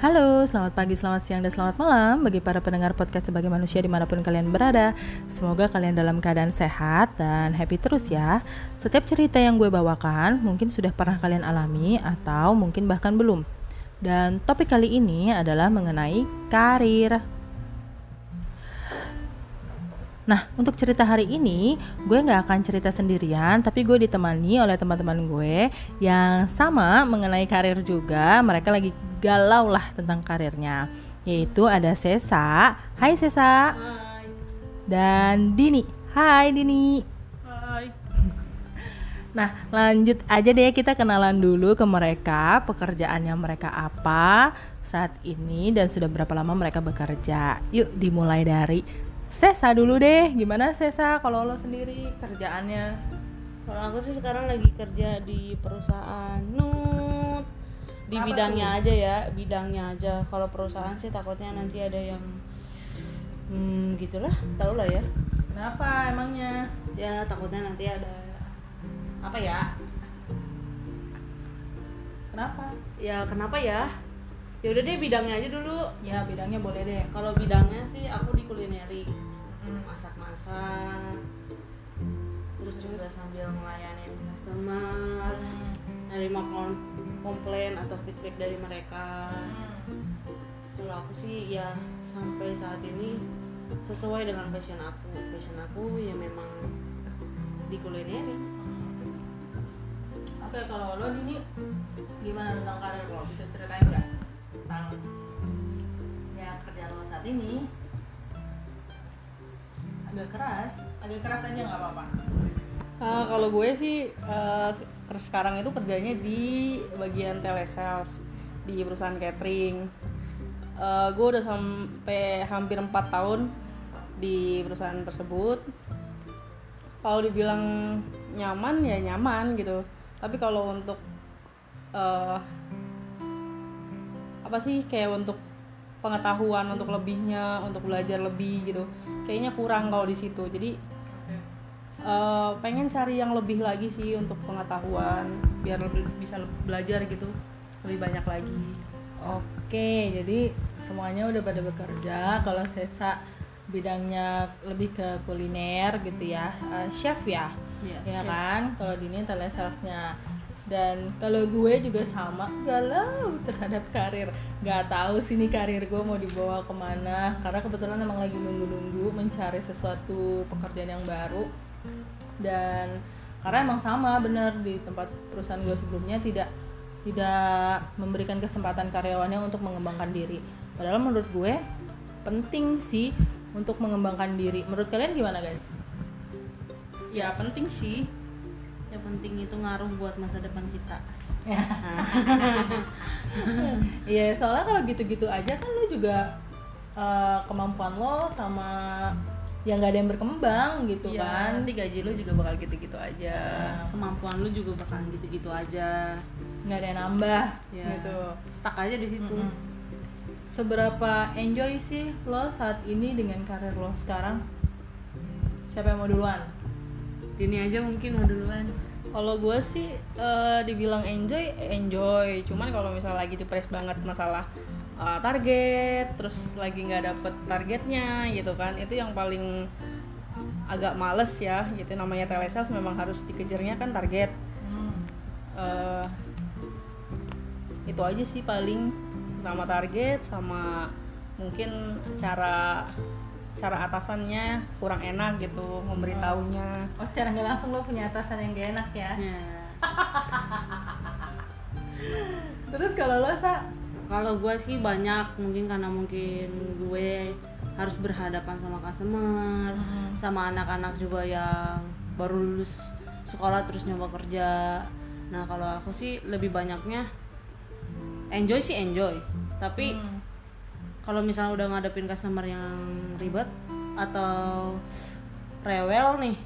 Halo, selamat pagi, selamat siang, dan selamat malam bagi para pendengar podcast sebagai manusia di mana pun kalian berada. Semoga kalian dalam keadaan sehat dan happy terus ya. Setiap cerita yang gue bawakan mungkin sudah pernah kalian alami atau mungkin bahkan belum. Dan topik kali ini adalah mengenai karir. Nah, untuk cerita hari ini, gue nggak akan cerita sendirian, tapi gue ditemani oleh teman-teman gue yang sama mengenai karir juga. Mereka lagi galau lah tentang karirnya. Yaitu ada Sesa. Hai Sesa. Hai. Dan Dini. Hai Dini. Hai. Nah, lanjut aja deh kita kenalan dulu ke mereka, pekerjaannya mereka apa saat ini dan sudah berapa lama mereka bekerja. Yuk dimulai dari Sesa dulu deh. Gimana Sesa kalau lo sendiri kerjaannya? Kalau aku sih sekarang lagi kerja di perusahaan Nut. Di Apa bidangnya aja ya, bidangnya aja. Kalau perusahaan sih takutnya nanti ada yang hmm, gitulah, tau lah ya. Kenapa emangnya? Ya takutnya nanti ada apa ya? Kenapa? Ya kenapa ya? Ya udah deh bidangnya aja dulu. Ya bidangnya boleh deh. Kalau bidangnya sih aku di kulineri. Mm. Masak-masak. Terus juga sambil melayani customer. Hmm. nerima kom- komplain atau feedback dari mereka Hmm. kalau aku sih ya sampai saat ini sesuai dengan passion aku passion aku ya memang di kulineri Hmm. Oke, kalau lo Dini gimana tentang karir lo? Bisa ceritain nggak tentang ya kerjaan lo saat ini? Agak keras, agak keras aja nggak apa-apa. Uh, kalau gue sih uh, se- sekarang itu kerjanya di bagian telesales di perusahaan catering. Uh, gue udah sampai hampir 4 tahun di perusahaan tersebut. Kalau dibilang nyaman ya nyaman gitu. Tapi kalau untuk uh, apa sih kayak untuk pengetahuan untuk lebihnya, untuk belajar lebih gitu. Kayaknya kurang kalau di situ. Jadi Eh, pengen cari yang lebih lagi sih untuk pengetahuan biar lebih bisa belajar gitu lebih banyak lagi Oke, jadi semuanya udah pada bekerja. Kalau Sesa bidangnya lebih ke kuliner gitu ya, Eh, chef ya, Iya, ya chef. kan? Kalau Dini telesalesnya. Dan kalau gue juga sama, galau terhadap karir. Gak tahu sih nih karir gue mau dibawa ke mana. Karena kebetulan emang lagi nunggu-nunggu mencari sesuatu pekerjaan yang baru. Dan karena emang sama bener di tempat perusahaan gue sebelumnya tidak tidak memberikan kesempatan karyawannya untuk mengembangkan diri. Padahal menurut gue penting sih untuk mengembangkan diri. Menurut kalian gimana guys? ya penting sih yang penting itu ngaruh buat masa depan kita Iya, soalnya kalau gitu-gitu aja kan lo juga eh, kemampuan lo sama yang nggak ada yang berkembang gitu ya kan. nanti gaji lu juga bakal gitu-gitu aja kemampuan lu juga bakalan gitu-gitu aja nggak ada yang nambah ya gitu. stuck aja di situ Mm-mm. Seberapa enjoy sih lo saat ini dengan karir lo sekarang? Siapa yang mau duluan? Ini aja mungkin mau duluan. Kalau gue sih eh, dibilang enjoy enjoy. Cuman kalau misalnya lagi depres banget masalah eh, target terus lagi nggak dapet targetnya gitu kan itu yang paling agak males ya. Gitu namanya telesales memang harus dikejarnya kan target. Hmm. eh itu aja sih paling. Sama target sama mungkin cara cara atasannya kurang enak gitu memberitahunya Oh secara nggak langsung lo punya atasan yang gak enak ya? ya Terus kalau lo sa kalau gue sih banyak mungkin karena mungkin gue harus berhadapan sama customer Mm-mm. sama anak-anak juga yang baru lulus sekolah terus nyoba kerja nah kalau aku sih lebih banyaknya enjoy sih enjoy tapi Hmm. Kalau misalnya udah ngadepin customer yang ribet atau rewel nih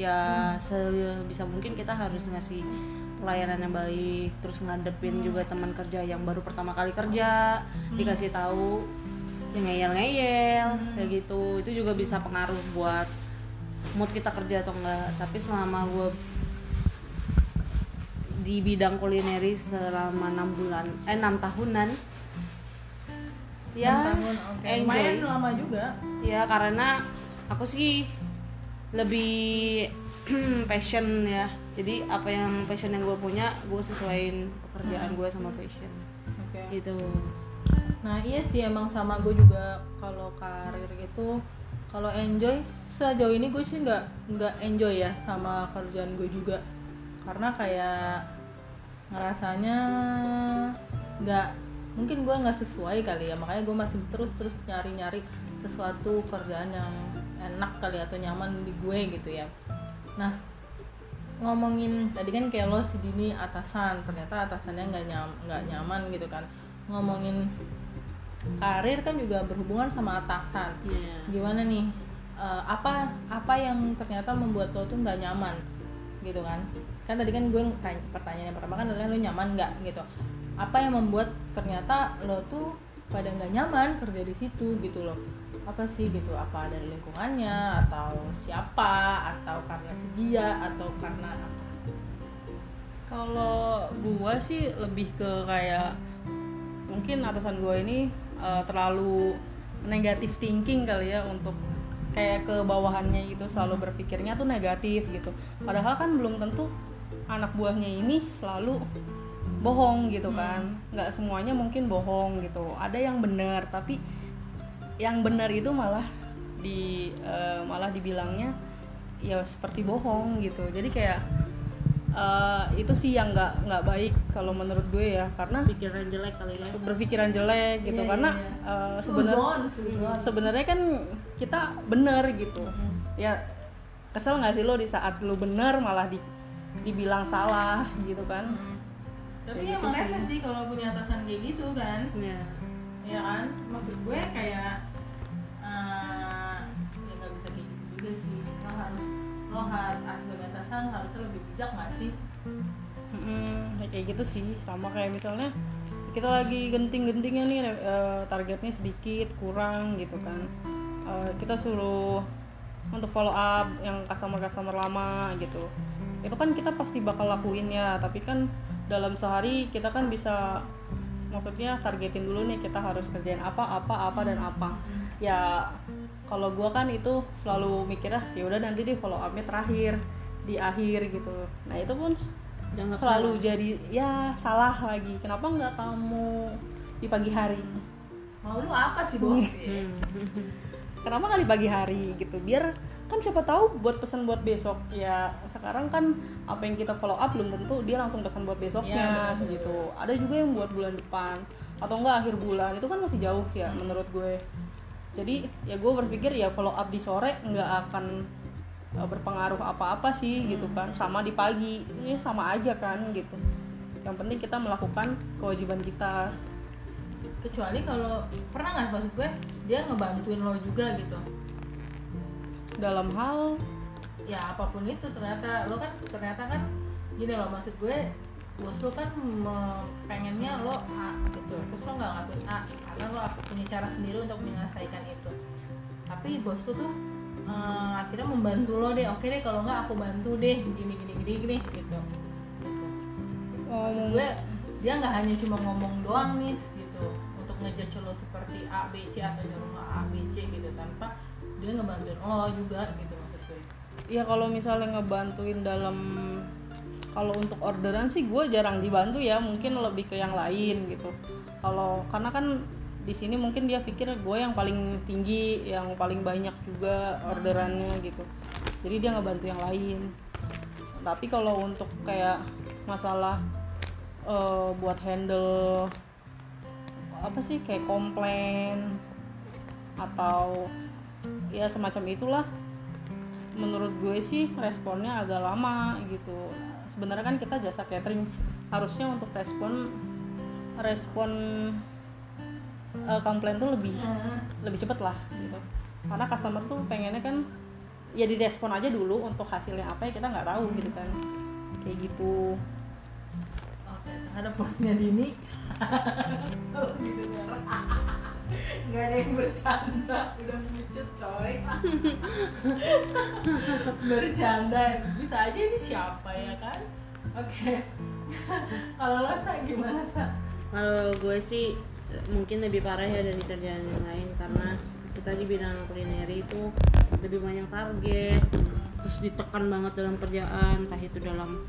ya sebisa mungkin kita harus ngasih pelayanan yang baik terus ngadepin juga teman kerja yang baru pertama kali kerja dikasih tahu yang ngeyel-ngeyel kayak gitu. Itu juga bisa pengaruh buat mood kita kerja atau enggak. Tapi selama gue di bidang kulineri selama enam bulan eh enam tahunan ya tahun oke. enjoy. lumayan lama juga. Ya karena aku sih lebih passion ya. Jadi apa yang passion yang gue punya gue sesuaiin pekerjaan gue sama passion. Oke. Gitu. Nah iya sih emang sama gue juga kalau karir itu. Kalau enjoy sejauh ini gue sih nggak nggak enjoy ya sama kerjaan gue juga. Karena kayak ngerasanya nggak mungkin gue nggak sesuai kali ya makanya gue masih terus terus nyari nyari sesuatu kerjaan yang enak kali atau nyaman di gue gitu ya. Nah ngomongin tadi kan kayak lo si Dini atasan ternyata atasannya nggak nyam nggak nyaman gitu kan. Ngomongin karir kan juga berhubungan sama atasan. Iya. gimana nih? Eh, apa apa yang ternyata membuat lo tuh nggak nyaman gitu kan? Kan tadi kan gue tanya, pertanyaan yang pertama kan adalah lo nyaman nggak gitu apa yang membuat ternyata lo tuh pada nggak nyaman kerja di situ gitu loh. Apa sih gitu? Apa dari lingkungannya? Atau siapa? Atau karena si dia? Atau karena apa? Kalau gua sih lebih ke kayak mungkin atasan gua ini eh, terlalu negatif thinking kali ya untuk kayak ke bawahannya gitu selalu berpikirnya tuh negatif gitu. Padahal kan belum tentu anak buahnya ini selalu bohong gitu kan. nggak semuanya mungkin bohong gitu. Ada yang benar tapi yang benar itu malah di eh, malah dibilangnya ya seperti bohong gitu. Jadi kayak eh, itu sih yang nggak nggak baik kalau menurut gue ya. Karena pikiran jelek kali ya. berpikiran jelek gitu. Iya, karena iya, eh, sebenarnya kan kita bener gitu. Ya kesel nggak sih lo di saat lo bener malah di dibilang salah gitu kan tapi emang gitu rese sih. kalau punya atasan kayak gitu kan. Ya ya kan? Maksud gue kayak eh, ya nggak bisa kayak gitu juga sih. Lo harus lo harus sebagai atasan harusnya lebih bijak nggak sih? Mm-mm, ya kayak gitu sih. Sama kayak misalnya kita lagi genting-gentingnya nih eh, targetnya sedikit kurang gitu kan. Eh, kita suruh untuk follow up yang customer-customer lama gitu. Itu kan kita pasti bakal lakuin ya tapi kan dalam sehari kita kan bisa maksudnya targetin dulu nih kita harus kerjain apa apa apa dan apa. Ya kalau gua kan itu selalu mikirnya ya udah nanti di follow upnya terakhir di akhir gitu. Nah itu pun Dianggap selalu jadi ya salah lagi. Kenapa nggak kamu di pagi hari? Mau lu apa sih bos? Kenapa nggak di pagi hari gitu? Biar kan siapa tahu buat pesan buat besok. Ya sekarang kan apa yang kita follow up belum tentu dia langsung pesan buat besoknya benar. gitu. Ada juga yang buat bulan depan atau enggak akhir bulan itu kan masih jauh ya menurut gue. Jadi ya gue berpikir ya follow up di sore nggak akan uh, berpengaruh apa-apa sih gitu kan. Sama di pagi ini sama aja kan gitu. Yang penting kita melakukan kewajiban kita. Kecuali kalau pernah nggak maksud gue dia ngebantuin lo juga gitu dalam hal ya apa pun itu ternyata. Lo kan ternyata kan gini loh maksud gue bos lo kan pengennya lo A gitu. Terus lo nggak ngelakuin A karena lo punya cara sendiri untuk menyelesaikan itu. Tapi bos lo tuh eh, akhirnya membantu lo deh. Oke deh kalau nggak aku bantu deh gini gini gini gini gitu. Gitu. Maksud gue dia nggak hanya cuma ngomong doang nih gitu. Untuk ngejudge lo seperti A B C atau nyuruh lo A B C gitu. Tanpa dia ngebantuin lo juga gitu maksud gue. Ya kalau misalnya ngebantuin dalam kalau untuk orderan sih gue jarang dibantu ya mungkin lebih ke yang lain gitu. Kalau karena kan di sini mungkin dia pikir gue yang paling tinggi yang paling banyak juga orderannya gitu. Jadi dia ngebantu yang lain. Tapi kalau untuk kayak masalah eh, buat handle apa sih kayak komplain atau ya semacam itulah. Menurut gue sih responnya agak lama gitu. Sebenarnya kan kita jasa catering. Harusnya untuk respon respon eh, komplain tuh lebih lebih cepet lah gitu. Karena customer tuh pengennya kan ya direspon aja dulu untuk hasilnya apa ya kita nggak tahu gitu kan. Kayak gitu. Oke, terhadap posnya Dini. Tolong didengar Gak ada yang bercanda. Udah pucet coy. Bercanda. Bisa aja ini siapa ya kan? Oke. Kalau lo Sa, gimana Sa? kalau gue sih mungkin lebih parah ya dari kerjaan yang lain. Karena kita di bidang kulineri itu lebih banyak target. Terus ditekan banget dalam kerjaan. Entah itu dalam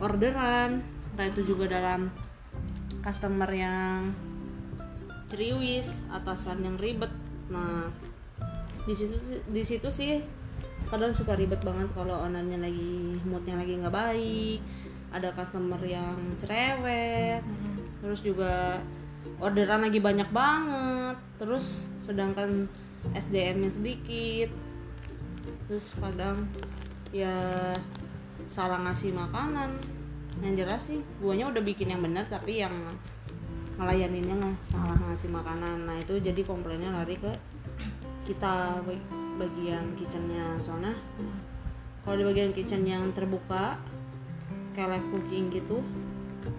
orderan entah itu juga dalam customer yang ceriwis atasan yang ribet. Nah di situ di situ sih kadang suka ribet banget kalau ownernya lagi moodnya lagi nggak baik ada customer yang cerewet terus juga orderan lagi banyak banget. Terus sedangkan SDM-nya sedikit. Terus kadang ya salah ngasih makanan. Yang jelas sih guanya udah bikin yang benar tapi yang ngelayaninnya nggak salah ngasih makanan. Nah itu jadi komplainnya lari ke kita ba- bagian kitchennya. Soalnya kalau di bagian kitchen yang terbuka kayak live cooking gitu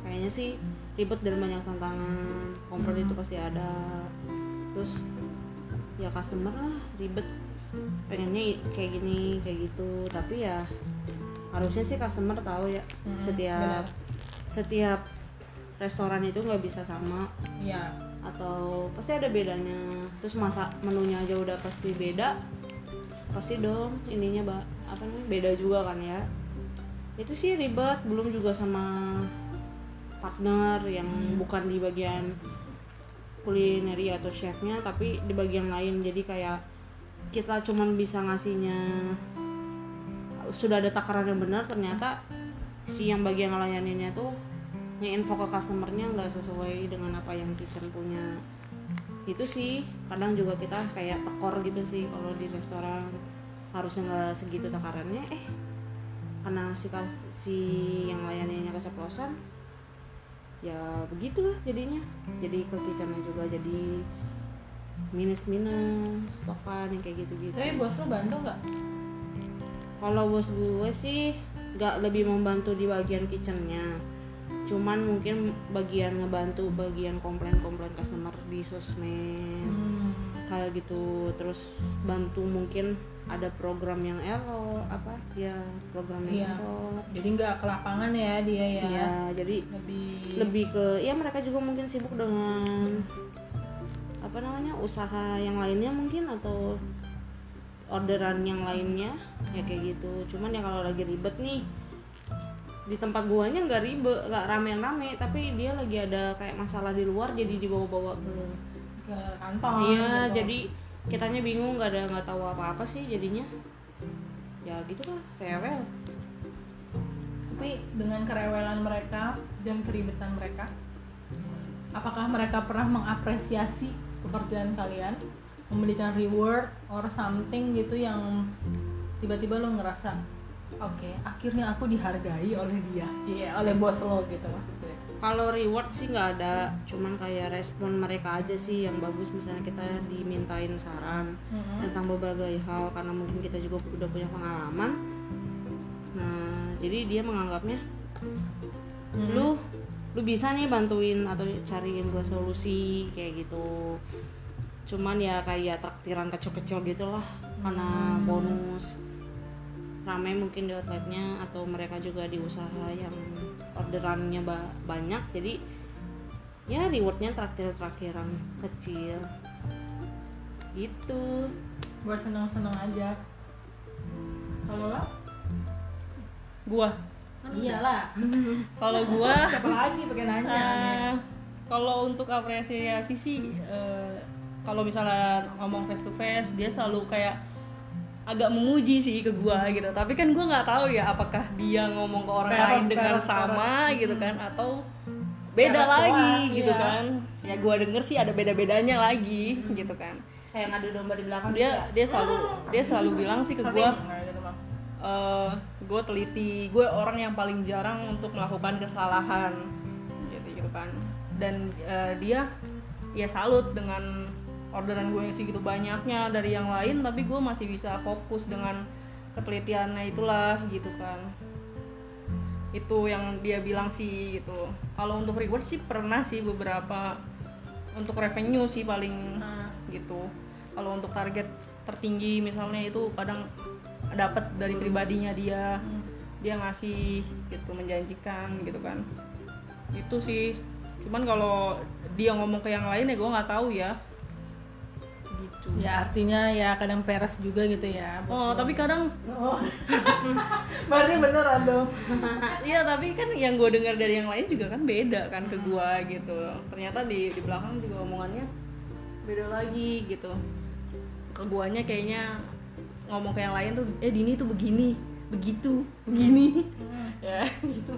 kayaknya sih ribet dan banyak tantangan. Komplain itu pasti ada. Terus ya customer lah ribet. Pengennya kayak gini kayak gitu. Tapi ya harusnya sih customer tahu ya setiap benar. setiap restoran itu nggak bisa sama. Iya. atau pasti ada bedanya. Terus masa menunya aja udah pasti beda pasti dong ininya mbak. Apa namanya? Beda juga kan ya. Itu sih ribet belum juga sama partner yang bukan di bagian kulineri atau chefnya tapi di bagian lain. Jadi kayak kita cuman bisa ngasihnya sudah ada takaran yang benar ternyata si yang bagian ngelayaninnya tuh nge-info ke customernya nggak sesuai dengan apa yang kitchen punya. Itu sih kadang juga kita kayak tekor gitu sih kalau di restoran. Harusnya nggak segitu takarannya eh karena si si yang layaninnya keceplosan ya begitulah jadinya. Jadi ke kitchennya juga jadi minus minus stokan yang kayak gitu gitu Tapi bos lo bantu nggak? kalau bos gue sih nggak lebih membantu di bagian kitchennya cuman mungkin bagian ngebantu bagian komplain-komplain customer di sosmed Hmm. kayak gitu terus bantu mungkin ada program yang elo apa ya program yang Iya. error Jadi nggak ke lapangan ya dia ya. ya jadi Lebih. lebih ke ya mereka juga mungkin sibuk dengan apa namanya usaha yang lainnya mungkin atau orderan yang lainnya ya kayak gitu cuman ya kalau lagi ribet nih di tempat guanya nggak ribet nggak rame-rame tapi dia lagi ada kayak masalah di luar jadi dibawa-bawa ke ke kantor. iya gitu. jadi kitanya bingung nggak ada nggak tahu apa-apa sih jadinya ya gitu lah rewel Tapi dengan kerewelan mereka dan keribetan mereka, apakah mereka pernah mengapresiasi pekerjaan kalian, memberikan reward or something gitu yang tiba-tiba lo ngerasa, oke, akhirnya aku dihargai oleh dia, Cie, oleh bos lo gitu maksud gue. Kalau reward sih nggak ada, cuman kayak respon mereka aja sih yang bagus. Misalnya kita dimintain saran Mm-mm. tentang berbagai hal karena mungkin kita juga udah punya pengalaman. Nah, jadi dia menganggapnya lu lu bisa nih bantuin atau cariin gua solusi kayak gitu. Cuman ya kayak traktiran kecil-kecil gitulah karena bonus ramai mungkin di outletnya atau mereka juga di usaha yang orderannya ba- banyak jadi ya rewardnya traktir traktiran kecil gitu Buat seneng-seneng aja. Kalau lo? gua Iyalah. kalau gua Siapa lagi pakai nanya? eh, kalau untuk apresiasi sih eh, kalau misalnya ngomong face to face dia selalu kayak agak memuji sih ke gua gitu. Tapi kan gua nggak tahu ya apakah dia ngomong ke orang Peres, lain dengan peres, sama peres. gitu kan atau beda Peres lagi doang, gitu iya. kan. Ya gua denger sih ada beda bedanya lagi gitu kan. Kayak ngadu domba di belakang dia dia selalu dia selalu bilang sih ke gua eh gue teliti gue orang yang paling jarang untuk melakukan kesalahan gitu gitu kan. Dan eh, dia ya salut dengan orderan gue yang segitu banyaknya dari yang lain tapi gue masih bisa fokus dengan ketelitiannya itulah gitu kan. Itu yang dia bilang sih gitu. Kalau untuk reward sih pernah sih beberapa untuk revenue sih paling gitu. Kalau untuk target tertinggi misalnya itu kadang dapat dari pribadinya dia. Dia ngasih gitu menjanjikan gitu kan. Itu sih. Cuman kalau dia ngomong ke yang lain ya gue nggak tahu ya gitu ya artinya ya kadang peres juga gitu ya bos oh lo. tapi kadang oh. berarti beneran dong Iya tapi kan yang gue dengar dari yang lain juga kan beda kan ke gue gitu. Ternyata di di belakang juga omongannya beda lagi gitu. Ke guanya kayaknya ngomong ke yang lain tuh, eh Dini tuh begini, begitu, begini. ya gitu.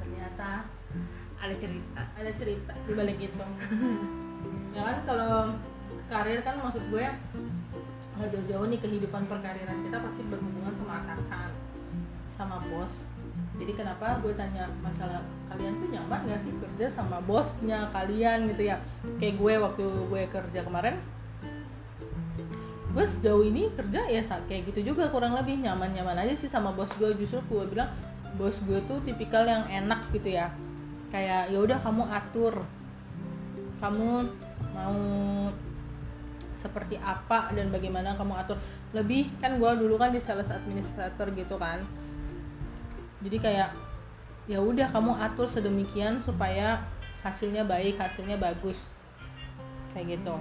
ternyata ada cerita ada cerita di balik itu ya kan kalau karir kan maksud gue nggak jauh-jauh nih kehidupan perkariran kita pasti berhubungan sama atasan sama bos. Jadi kenapa gue tanya masalah kalian tuh nyaman gak sih kerja sama bosnya kalian gitu ya? Kayak gue waktu gue kerja kemarin gue sejauh ini kerja ya kayak gitu juga kurang lebih. Nyaman-nyaman aja sih sama bos gue. Justru gue bilang bos gue tuh tipikal yang enak gitu ya. Kayak ya udah kamu atur. Kamu mau seperti apa dan bagaimana kamu atur. Lebih kan gue dulu kan di sales administrator gitu kan. Jadi kayak ya udah kamu atur sedemikian supaya hasilnya baik hasilnya bagus. Kayak gitu.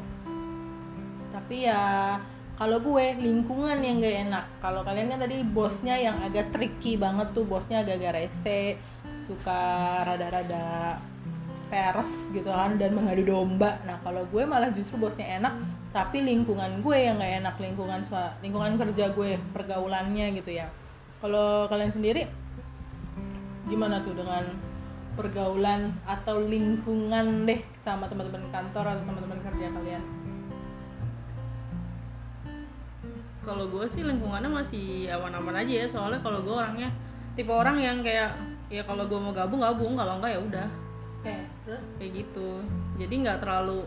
Tapi ya kalau gue lingkungan yang gak enak. Kalau kalian kan tadi bosnya yang agak tricky banget tuh bosnya agak-agak rese suka rada-rada peres gitu kan dan mengadu domba. Nah kalau gue malah justru bosnya enak tapi lingkungan gue yang gak enak lingkungan lingkungan kerja gue pergaulannya gitu ya. Kalau kalian sendiri gimana tuh dengan pergaulan atau lingkungan deh sama teman-teman kantor atau teman-teman kerja kalian? Kalau gue sih lingkungannya masih aman-aman aja ya soalnya kalau gue orangnya tipe orang yang kayak ya kalau gue mau gabung gabung kalau enggak ya udah. Terus? Kayak gitu. Jadi nggak terlalu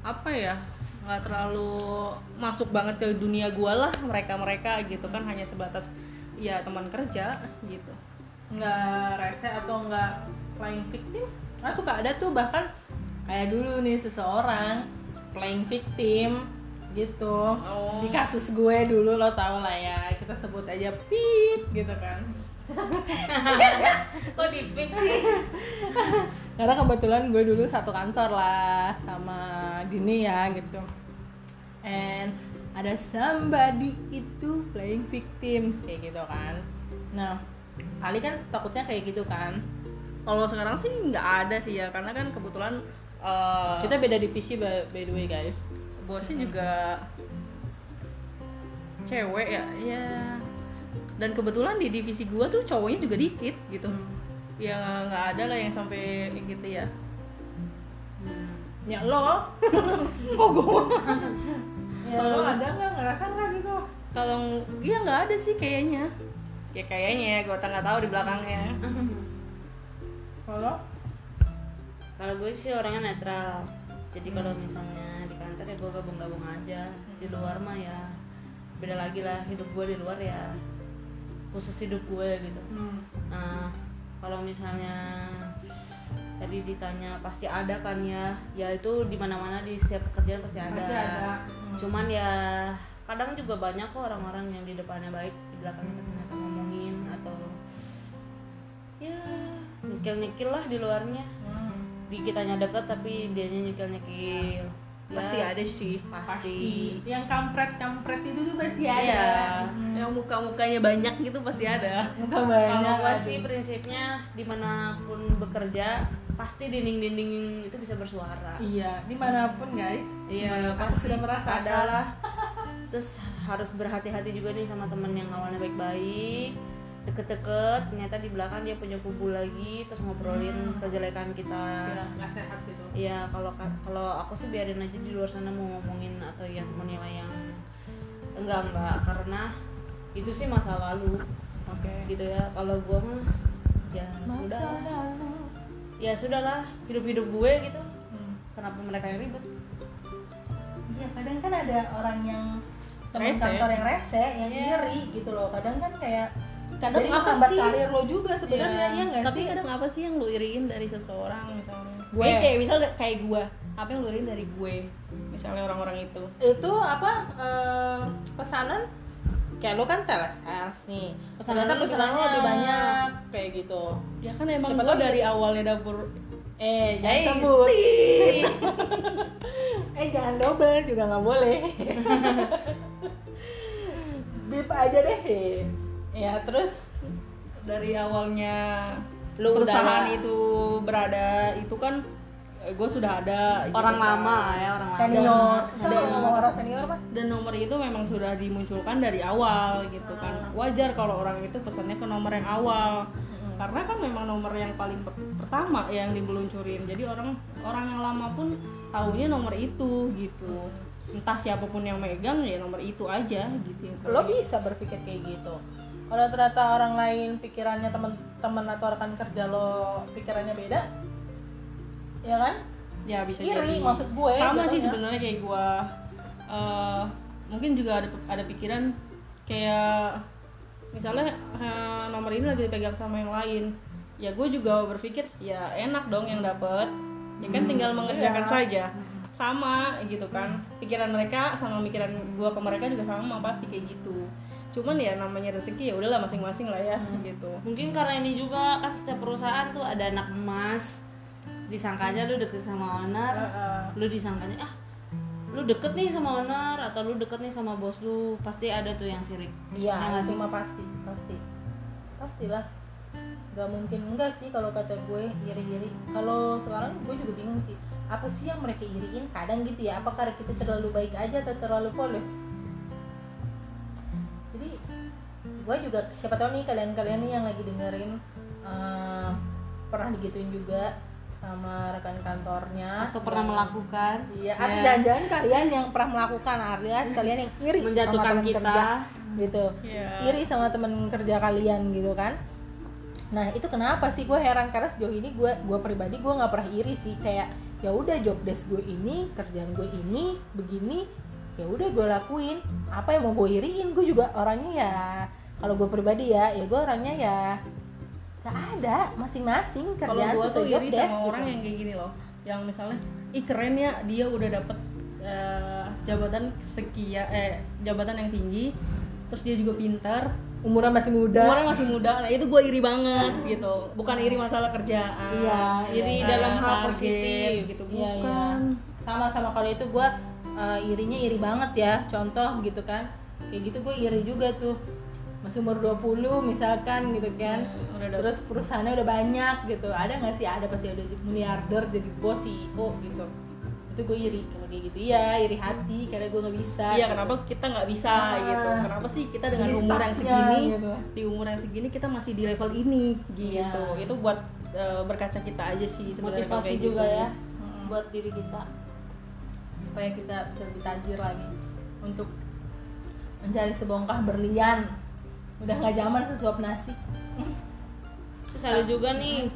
apa ya nggak terlalu masuk banget ke dunia gua lah mereka mereka gitu kan hanya sebatas ya teman kerja gitu. Nggak rese atau nggak flying victim? Kan suka ada tuh bahkan kayak dulu nih seseorang playing victim gitu. Oh. di kasus gue dulu lo tau lah ya kita sebut aja pip gitu kan. Kok di pip sih karena kebetulan gue dulu satu kantor lah sama Dini ya gitu. And ada somebody itu playing victims kayak gitu kan. Nah kali kan takutnya kayak gitu kan. Kalau sekarang sih nggak ada sih ya karena kan kebetulan eh, kita beda divisi by, by the way guys. bosnya juga cewek ya ya dan kebetulan di divisi gua tuh cowoknya juga dikit gitu ya nggak ada lah yang sampai kayak gitu ya. Ya lo? Kok gua ya lo ada nggak? Ngerasa nggak gitu kalau iya nggak ada sih kayaknya. Ya kayaknya ya gua nggak tahu di belakangnya. Kalau kalau gue sih orangnya netral. Jadi kalau misalnya di kantor ya gue gabung-gabung aja. Di luar mah ya beda lagi lah. Hidup gue di luar ya khusus hidup gue gitu. Hmm. nah kalau misalnya tadi ditanya pasti ada kan ya ya itu di mana-mana di setiap pekerjaan pasti ada, Pasti ada. Hmm. cuman ya kadang juga banyak kok orang-orang yang di depannya baik di belakangnya ternyata ngomongin atau ya nyekil-nyekil lah di luarnya Hmm. di kitanya deket tapi dianya nyekil-nyekil pasti ada sih pasti, yang kampret kampret itu tuh pasti ada Iya. Hmm. yang muka mukanya banyak gitu pasti ada. Muka banyak kalau gue sih prinsipnya di mana pun bekerja pasti dinding-dinding itu bisa bersuara. Iya di mana pun guys. Iya, aku pasti sudah merasakan. adalah. Terus harus berhati-hati juga nih sama temen yang awalnya baik-baik, deket-deket, ternyata di belakang dia punya kubu lagi, terus ngobrolin kejelekan kita. ya nggak sehat sih itu Iya, kalau ka- kalau aku sih biarin aja di luar sana mau ngomongin atau yang menilai yang enggak enggak karena itu sih masa lalu oke gitu ya. Kalau gua mah ya masa sudah lalu ya sudahlah hidup-hidup gue gitu. Hmm. Kenapa mereka yang ribet? Iya kadang kan ada orang yang teman kantor yang rese, yang Iya. iri gitu loh. Kadang kan kayak Kadang jadi apa sih? karir lo juga sebenarnya Iya. ya tapi sih? kadang apa sih yang lu iriin dari seseorang misalnya Gue. gue kayak misal kayak gue apa yang lu iriin dari gue misalnya orang-orang itu Itu apa eh, pesanan? Kayak lo kan telesales nih. Pesanan Ternyata lu pesanan lo gimana? lebih banyak kayak gitu. ya kan emang Siapa gue dari awalnya dapur eh jangan Eh, sebut sih. eh jangan double juga nggak boleh bip aja deh ya terus? Dari awalnya Lu perusahaan udah- itu berada itu kan gue sudah ada gitu orang kan. lama ya orang lama. Senior. Kalau ngomong orang senior mah dan nomor itu memang sudah dimunculkan dari awal gitu kan. Wajar kalau orang itu pesannya ke nomor yang awal. Karena kan memang nomor yang paling per- pertama yang dibeluncurin jadi orang orang yang lama pun taunya nomor itu gitu. Entah siapa pun yang megang ya nomor itu aja gitu. Lo bisa berpikir kayak gitu kalau ternyata orang lain pikirannya teman-teman atau rekan kerja lo pikirannya beda? Ya kan? Ya bisa iri jadi. maksud gue sama sih jatuhnya. sebenarnya kayak gua. Eh, mungkin juga ada ada pikiran kayak misalnya eh, nomor ini lagi dipegang sama yang lain. Ya gue juga berpikir ya enak dong yang dapet. Ya kan tinggal mengerjakan Iya. saja. Sama gitu kan. Pikiran mereka sama pikiran gua ke mereka juga sama pasti kayak gitu cuman ya namanya rezeki ya udahlah masing-masing lah ya gitu mungkin karena ini juga kan setiap perusahaan tuh ada anak emas disangkanya lu deket sama owner Heeh. lu disangkanya ah lu deket nih sama owner atau lu deket nih sama bos lu pasti ada tuh yang sirik Iya, Ya nggak itu mah pasti, pasti, pastilah. Gak mungkin enggak sih kalau kata gue iri-iri. Kalau sekarang gue juga bingung sih, apa sih yang mereka iriin? Kadang gitu ya, apa karena kita terlalu baik aja atau terlalu polos? Gue juga siapa tahu nih kalian-kalian nih yang lagi dengerin eh, pernah digituin juga sama rekan kantornya atau pernah yang- melakukan Iya, Ya. atau jangan-jangan kalian yang pernah melakukan alias kalian yang iri Menjatuhkan sama teman kita. kerja gitu. Iya. Iri sama teman kerja kalian gitu kan. Nah, itu kenapa sih gue heran karena sejauh ini gue gue pribadi gue nggak pernah iri sih kayak ya udah job desk gue ini, kerjaan gue ini, begini, ya udah gue lakuin. Apa yang mau gue iriin? Gue juga orangnya ya kalau gue pribadi ya, ya gue orangnya ya gak ada masing-masing kalau kerjaan gue tuh iri sama gitu. orang yang kayak gini loh. Yang misalnya ih keren ya dia udah dapet eh, jabatan sekian eh jabatan yang tinggi terus dia juga pintar umurnya masih muda. umurnya masih muda. Nah itu gue iri banget gitu. Bukan iri masalah kerjaan. Iya, iri eh, dalam hal positif. gitu. Iya, iya. bukan. Sama-sama kalau itu gue irinya iri banget ya. Contoh gitu kan. Kayak gitu gue iri juga tuh masih umur 20 misalkan gitu kan Hmm, udah terus perusahaannya udah banyak gitu ada nggak sih ada pasti ada miliarder jadi bos CEO gitu itu gue iri kalau kayak gitu iya iri hati karena gue nggak bisa iya gitu. kenapa kita nggak bisa Ah. gitu kenapa sih kita dengan umur yang segini gitu. di umur yang segini kita masih di level ini gitu Iya. itu buat eh, berkaca kita aja sih sebenarnya motivasi juga gitu. ya Mm-mm. buat diri kita supaya kita bisa lebih tajir lagi untuk mencari sebongkah berlian udah nggak zaman sesuap nasi. Terus ada juga nih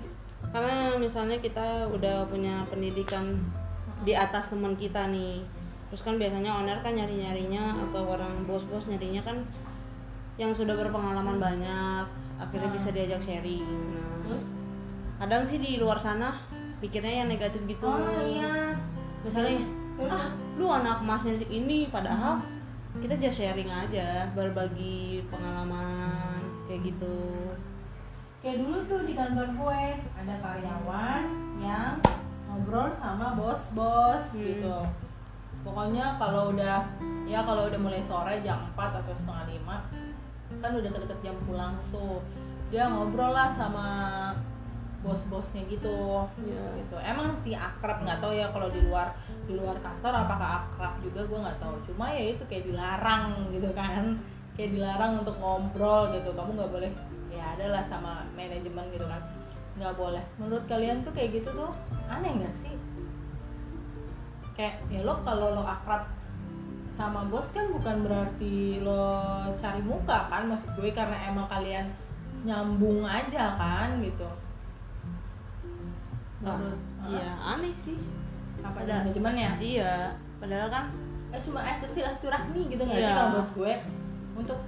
karena misalnya kita udah punya pendidikan di atas teman kita nih terus kan biasanya owner kan nyari nyarinya atau orang bos-bos nyarinya kan yang sudah berpengalaman banyak akhirnya bisa diajak sharing. Nah terus? kadang sih di luar sana pikirnya yang negatif gitu. Oh iya. Misalnya ah lu anak emasnya ini padahal kita just sharing aja berbagi pengalaman kayak gitu. Kayak dulu tuh di kantor gue ada karyawan yang ngobrol sama bos-bos Hmm. gitu. Pokoknya kalau udah ya kalau udah mulai sore jam 4 atau setengah lima kan udah deket-deket jam pulang tuh. Dia ngobrol lah sama bos-bosnya gitu. Iya. gitu. Emang sih akrab nggak tahu ya kalau di luar di luar kantor apakah akrab juga gue nggak tahu. Cuma ya itu kayak dilarang gitu kan. Kayak dilarang untuk ngobrol gitu. Kamu nggak boleh ya adalah sama manajemen gitu kan. Nggak boleh. Menurut kalian tuh kayak gitu tuh aneh nggak sih? Kayak ya lo kalau lo akrab sama bos kan bukan berarti lo cari muka kan maksud gue karena emang kalian nyambung aja kan gitu menurut iya aneh sih. Apa Ada. manajemennya? Iya padahal kan eh cuma eh silaturahmi gitu nggak Iya. sih kalau menurut gue? Untuk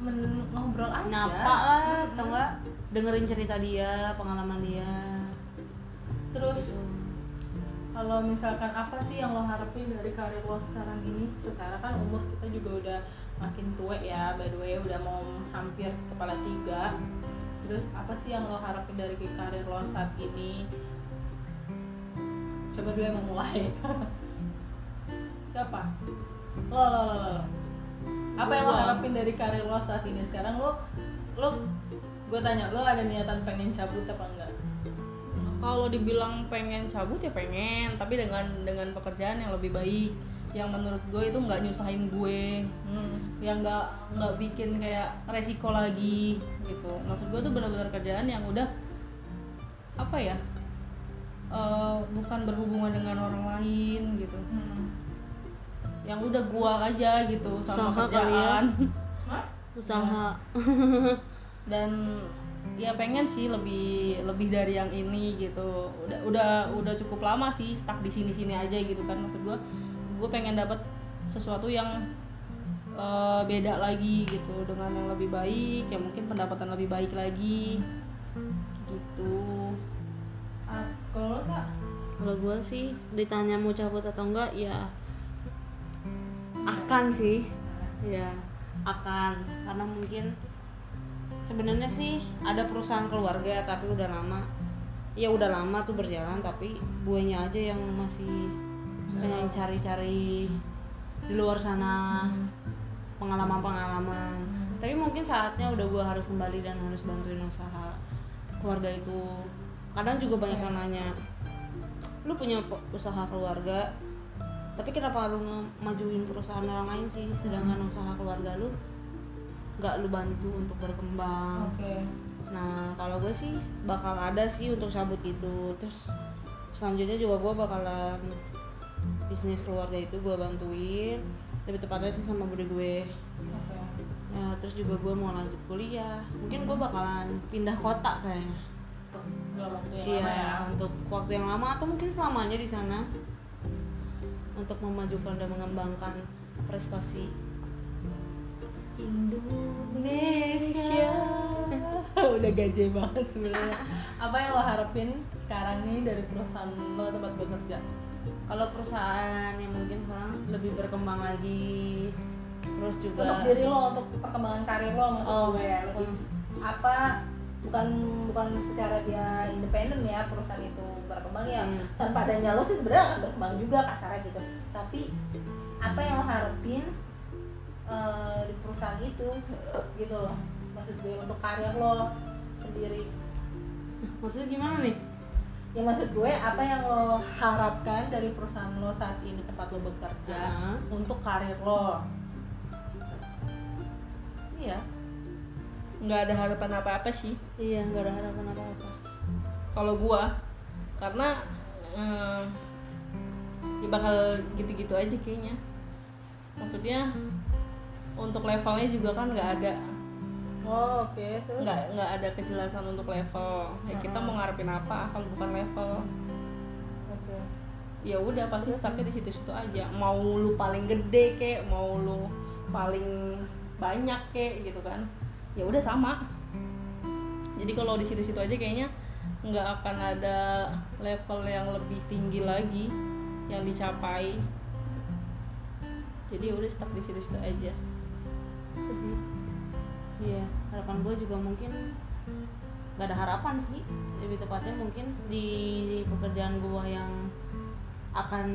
men- ngobrol aja. Nyapa lah atau enggak dengerin cerita dia pengalaman dia. Terus kalau misalkan apa sih yang lo harapin dari karir lo sekarang ini? Secara kan umur kita juga udah makin tua ya by the way udah mau hampir kepala tiga. Terus apa sih yang lo harapin dari karir lo saat ini coba dulu yang mau mulai? Siapa? Lo lo lo lo, lo. apa yang lo harapin dari karir lo saat ini? Sekarang lo lo gue tanya lo ada niatan pengen cabut apa enggak? Kalau dibilang pengen cabut ya pengen. Tapi dengan dengan pekerjaan yang lebih baik. Yang menurut gue itu nggak nyusahin gue. Hmm. yang nggak nggak bikin kayak resiko lagi gitu. Maksud gue tuh benar-benar kerjaan yang udah apa ya eh, bukan berhubungan dengan orang lain gitu. Hmm. yang udah gua aja gitu sama Usaha ya. kerjaan. Hah? usaha. Dan ya pengen sih lebih lebih dari yang ini gitu. Udah udah udah cukup lama sih stuck di sini sini aja gitu kan. Maksud gua gue pengen dapat sesuatu yang eh, beda lagi gitu. Dengan yang lebih baik yang mungkin pendapatan lebih baik lagi kalau gue sih ditanya mau cabut atau enggak ya akan sih. Ya akan. Karena mungkin sebenarnya sih ada perusahaan keluarga tapi udah lama. Ya udah lama tuh berjalan tapi gue nya aja yang masih pengen cari-cari di luar sana pengalaman-pengalaman. Tapi mungkin saatnya udah gue harus kembali dan harus bantuin usaha keluarga itu. Kadang juga banyak yang nanya lu punya usaha keluarga tapi kenapa lu majuin perusahaan orang lain sih sedangkan usaha keluarga lu nggak lu bantu untuk berkembang oke Nah, kalau gue sih bakal ada sih untuk cabut gitu. Terus selanjutnya juga gue bakalan bisnis keluarga itu gue bantuin. Lebih tepatnya sih sama bude gue. oke Ya, terus juga gue mau lanjut kuliah. Mungkin gue bakalan pindah kota kayaknya. Untuk dalam waktu yang Iya, lama ya. untuk waktu yang lama atau mungkin selamanya di sana. Untuk memajukan dan mengembangkan prestasi Indonesia. udah gaje banget sebenarnya. Apa yang lo harapin sekarang nih dari perusahaan lo tempat bekerja kalau perusahaan yang mungkin sekarang lebih berkembang lagi. Terus juga untuk diri lo untuk perkembangan karir lo maksud Oh, gue ya. Lebih apa bukan bukan secara dia independen ya perusahaan itu berkembang ya. Hmm. tanpa adanya lo sih sebenarnya akan berkembang juga kasarnya gitu. Tapi apa yang lo harapin eh, di perusahaan itu gitu loh. Maksud gue untuk karir lo sendiri. Maksudnya gimana nih? Ya maksud gue apa yang lo harapkan dari perusahaan lo saat ini tempat lo bekerja Ah. untuk karir lo? Iya nggak ada harapan apa apa sih. Iya nggak ada harapan apa apa kalau gua karena eh, ya bakal gitu-gitu aja kayaknya. Maksudnya untuk levelnya juga kan nggak ada. Oh oke terus? Nggak nggak ada kejelasan untuk level. Ya kita mau ngarepin apa kalau bukan level. Oke. Ya udah pasti stucknya di situ-situ aja. Mau lu paling gede kek mau lu paling banyak kek gitu kan ya udah sama. Jadi kalau di situ-situ aja kayaknya nggak akan ada level yang lebih tinggi lagi yang dicapai. Jadi ya udah stuck di situ-situ aja. Sedih. Iya harapan gue juga mungkin nggak ada harapan sih. Lebih tepatnya mungkin di pekerjaan gue yang akan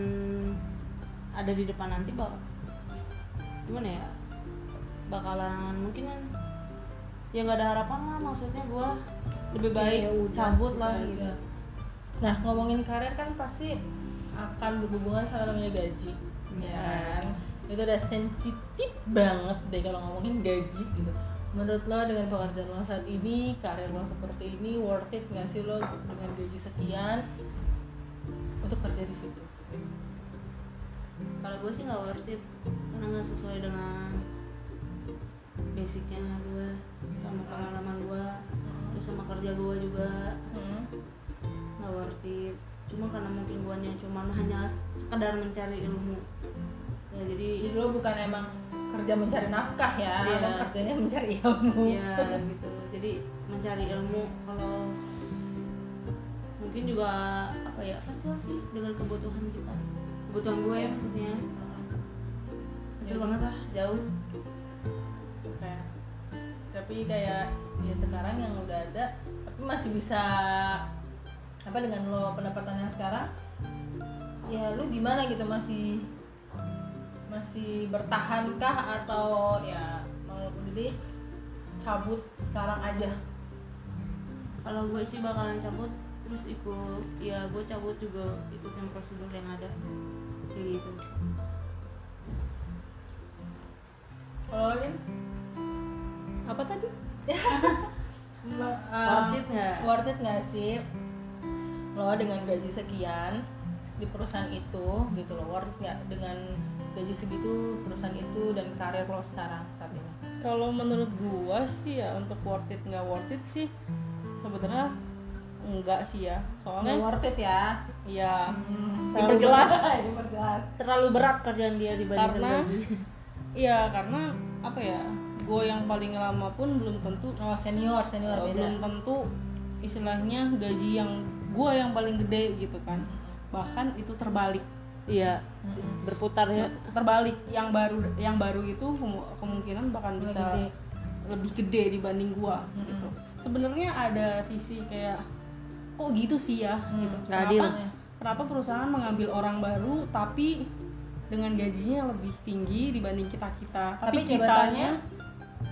ada di depan nanti bak gimana ya? Bakalan mungkin kan ya nggak ada harapan lah maksudnya gue lebih baik Ya udah, cabut udah lah aja. gitu nah ngomongin karir kan pasti akan berhubungan sama namanya gaji Iya. ya kan itu udah sensitif banget deh kalau ngomongin gaji gitu menurut lo dengan pekerjaan lo saat ini karir lo seperti ini worth it nggak sih lo dengan gaji sekian untuk kerja di situ kalau gue sih nggak worth it karena nggak sesuai dengan basicnya gue sama pengalaman gue terus sama kerja gue juga. Hmm. nggak worth it. Cuma karena mungkin guanya cuma hanya sekedar mencari ilmu. Ya jadi jadi lo bukan emang kerja mencari nafkah ya Iya. kerjanya mencari ilmu. Ya gitu. Jadi mencari ilmu kalau mungkin juga apa ya kecil sih dengan kebutuhan kita. Kebutuhan gue ya maksudnya. Kecil Jadi- banget lah jauh tapi kayak ya sekarang yang udah ada tapi masih bisa apa dengan lo pendapatan yang sekarang? Ya lu gimana gitu masih masih bertahankah atau ya mau deh cabut sekarang aja? Kalau gue sih bakalan cabut terus ikut ya gue cabut juga ikutin prosedur yang ada. Kayak gitu. Kalau apa tadi? Ma- Worth it nggak? worth it nggak sih? Lo dengan gaji sekian di perusahaan itu gitu loh worth it nggak dengan gaji segitu perusahaan itu dan karir lo sekarang saat ini? Kalau menurut gua sih ya untuk worth it nggak worth it sih sebenarnya enggak sih ya. Nggak soalnya worth it ya? Ya Hmm. diperjelas. diperjelas. Terlalu berat kerjaan dia dibandingkan Karena- gaji. iya karena apa ya gue yang paling lama pun belum tentu oh senior senior beda. belum tentu istilahnya gaji yang gue yang paling gede gitu kan. Bahkan itu terbalik. Iya berputar ya. Terbalik. Yang baru yang baru itu kemu- kemungkinan bahkan Lebih bisa gede. lebih gede dibanding gua gitu. Sebenarnya ada sisi kayak kok gitu sih ya gitu. Nggak kenapa adil. kenapa perusahaan mengambil orang baru tapi dengan gajinya lebih tinggi dibanding kita kita tapi, Tapi jabatannya? kitanya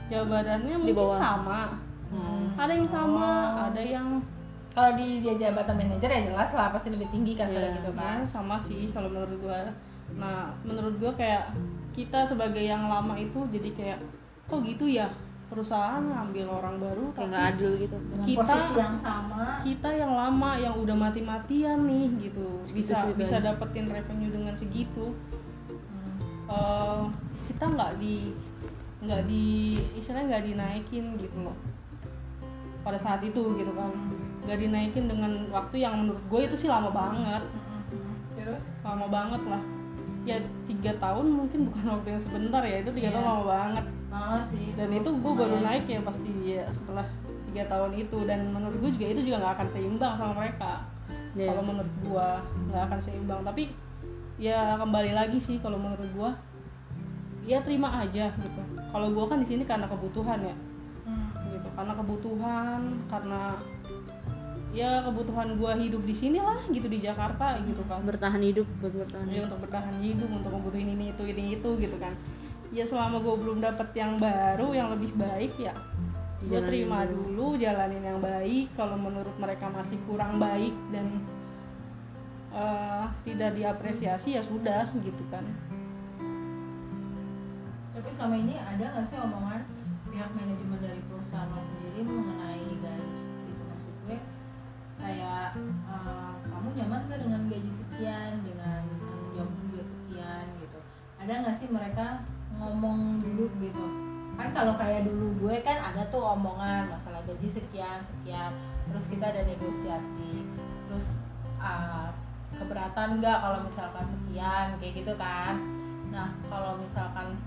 jabatannya mungkin bawah. sama. Ada yang sama ada yang kalau di dia jabatan manajer ya jelas lah pasti lebih tinggi kasarnya Iya, gitu kan. ya, sama sih kalau menurut gua. Nah menurut gua kayak kita sebagai yang lama itu jadi kayak kok gitu ya? Perusahaan ngambil orang baru kayak tapi nggak adil gitu. Dengan kita- posisi yang sama. kita yang lama yang udah mati-matian nih gitu. Bisa bisa dapetin revenue dengan segitu. Hmm. eh, kita nggak di nggak di istilahnya nggak dinaikin gitu loh. Pada saat itu gitu kan. Nggak dinaikin dengan waktu yang menurut gue itu sih lama banget. Terus? Lama banget lah. Ya tiga tahun mungkin bukan waktu yang sebentar ya. Itu tiga Iya. tahun lama banget. Oh sih dan itu gue baru naik ya pasti ya setelah tiga tahun itu. Dan menurut gue juga itu juga nggak akan seimbang sama mereka. Iya. kalau menurut gue nggak akan seimbang. Tapi ya kembali lagi sih kalau menurut gue ya terima aja gitu. Kalau gue kan di sini karena kebutuhan ya. Hmm. gitu karena kebutuhan karena ya kebutuhan gue hidup di sini lah gitu di Jakarta gitu kan. Bertahan hidup buat bertahan ya hidup. untuk bertahan hidup untuk kebutuhan ini itu ini itu gitu kan. Ya selama gue belum dapet yang baru yang lebih baik ya gue terima dulu. dulu jalanin yang baik. Kalau menurut mereka masih kurang baik dan eh, tidak diapresiasi ya sudah gitu kan tapi selama ini ada nggak sih omongan pihak manajemen dari perusahaan lo sendiri mengenai gaji? Gitu maksud gue kayak eh, kamu nyaman nggak dengan gaji sekian dengan tanggung jawab juga sekian gitu. Ada nggak sih mereka ngomong dulu gitu? Kan kalau kayak dulu gue kan ada tuh omongan masalah gaji sekian sekian terus kita ada negosiasi terus uh, keberatan nggak kalau misalkan sekian kayak gitu kan? Nah kalau misalkan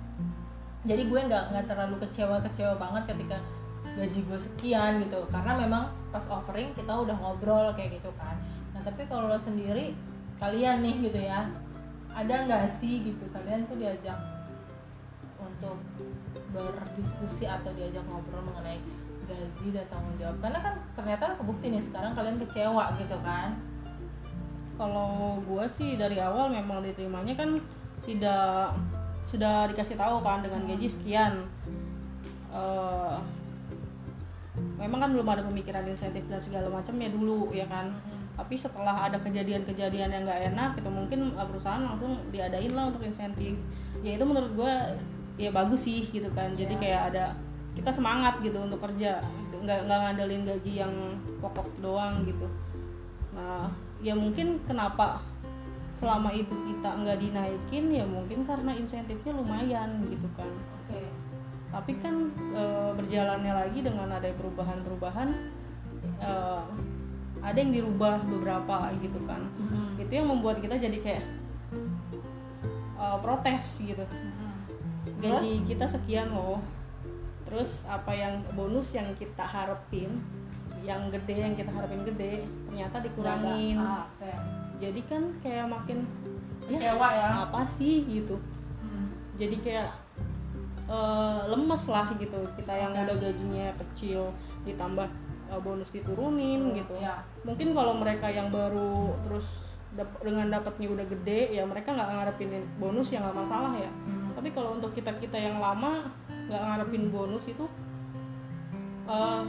jadi gue nggak nggak terlalu kecewa kecewa banget ketika gaji gue sekian gitu. Karena memang pas offering kita udah ngobrol kayak gitu kan. Nah tapi kalau lo sendiri kalian nih gitu ya ada nggak sih gitu? Kalian tuh diajak untuk berdiskusi atau diajak ngobrol mengenai gaji dan tanggung jawab? Karena kan ternyata kebukti nih sekarang kalian kecewa gitu kan? Kalau gue sih dari awal memang diterimanya kan tidak sudah dikasih tahu kan dengan gaji sekian. Eh, memang kan belum ada pemikiran insentif dan segala macam ya dulu ya kan. Tapi setelah ada kejadian-kejadian yang nggak enak itu mungkin uh, perusahaan langsung diadain lah untuk insentif. Ya itu menurut gue ya bagus sih gitu kan. Jadi kayak ada kita semangat gitu untuk kerja. Nggak nggak ngandelin gaji yang pokok doang gitu. Nah ya mungkin kenapa selama itu kita nggak dinaikin ya mungkin karena insentifnya lumayan gitu kan. Oke. Tapi kan e, berjalannya lagi dengan ada perubahan-perubahan e, ada yang dirubah beberapa gitu kan. Itu yang membuat kita jadi kayak e, protes gitu. Gaji kita sekian loh. Terus apa yang bonus yang kita harapin yang gede yang kita harapin gede ternyata dikurangin. Ah, jadi kan kayak makin ya kecewa ya apa sih gitu Hmm. jadi kayak eh, lemes lah gitu kita yang Oke. udah gajinya kecil ditambah eh, bonus diturunin Oh, gitu iya. mungkin kalau mereka yang baru terus dap- dengan dapatnya udah gede ya mereka nggak ngarepin bonus ya nggak masalah ya Hmm. tapi kalau untuk kita kita yang lama nggak ngarepin bonus itu eh,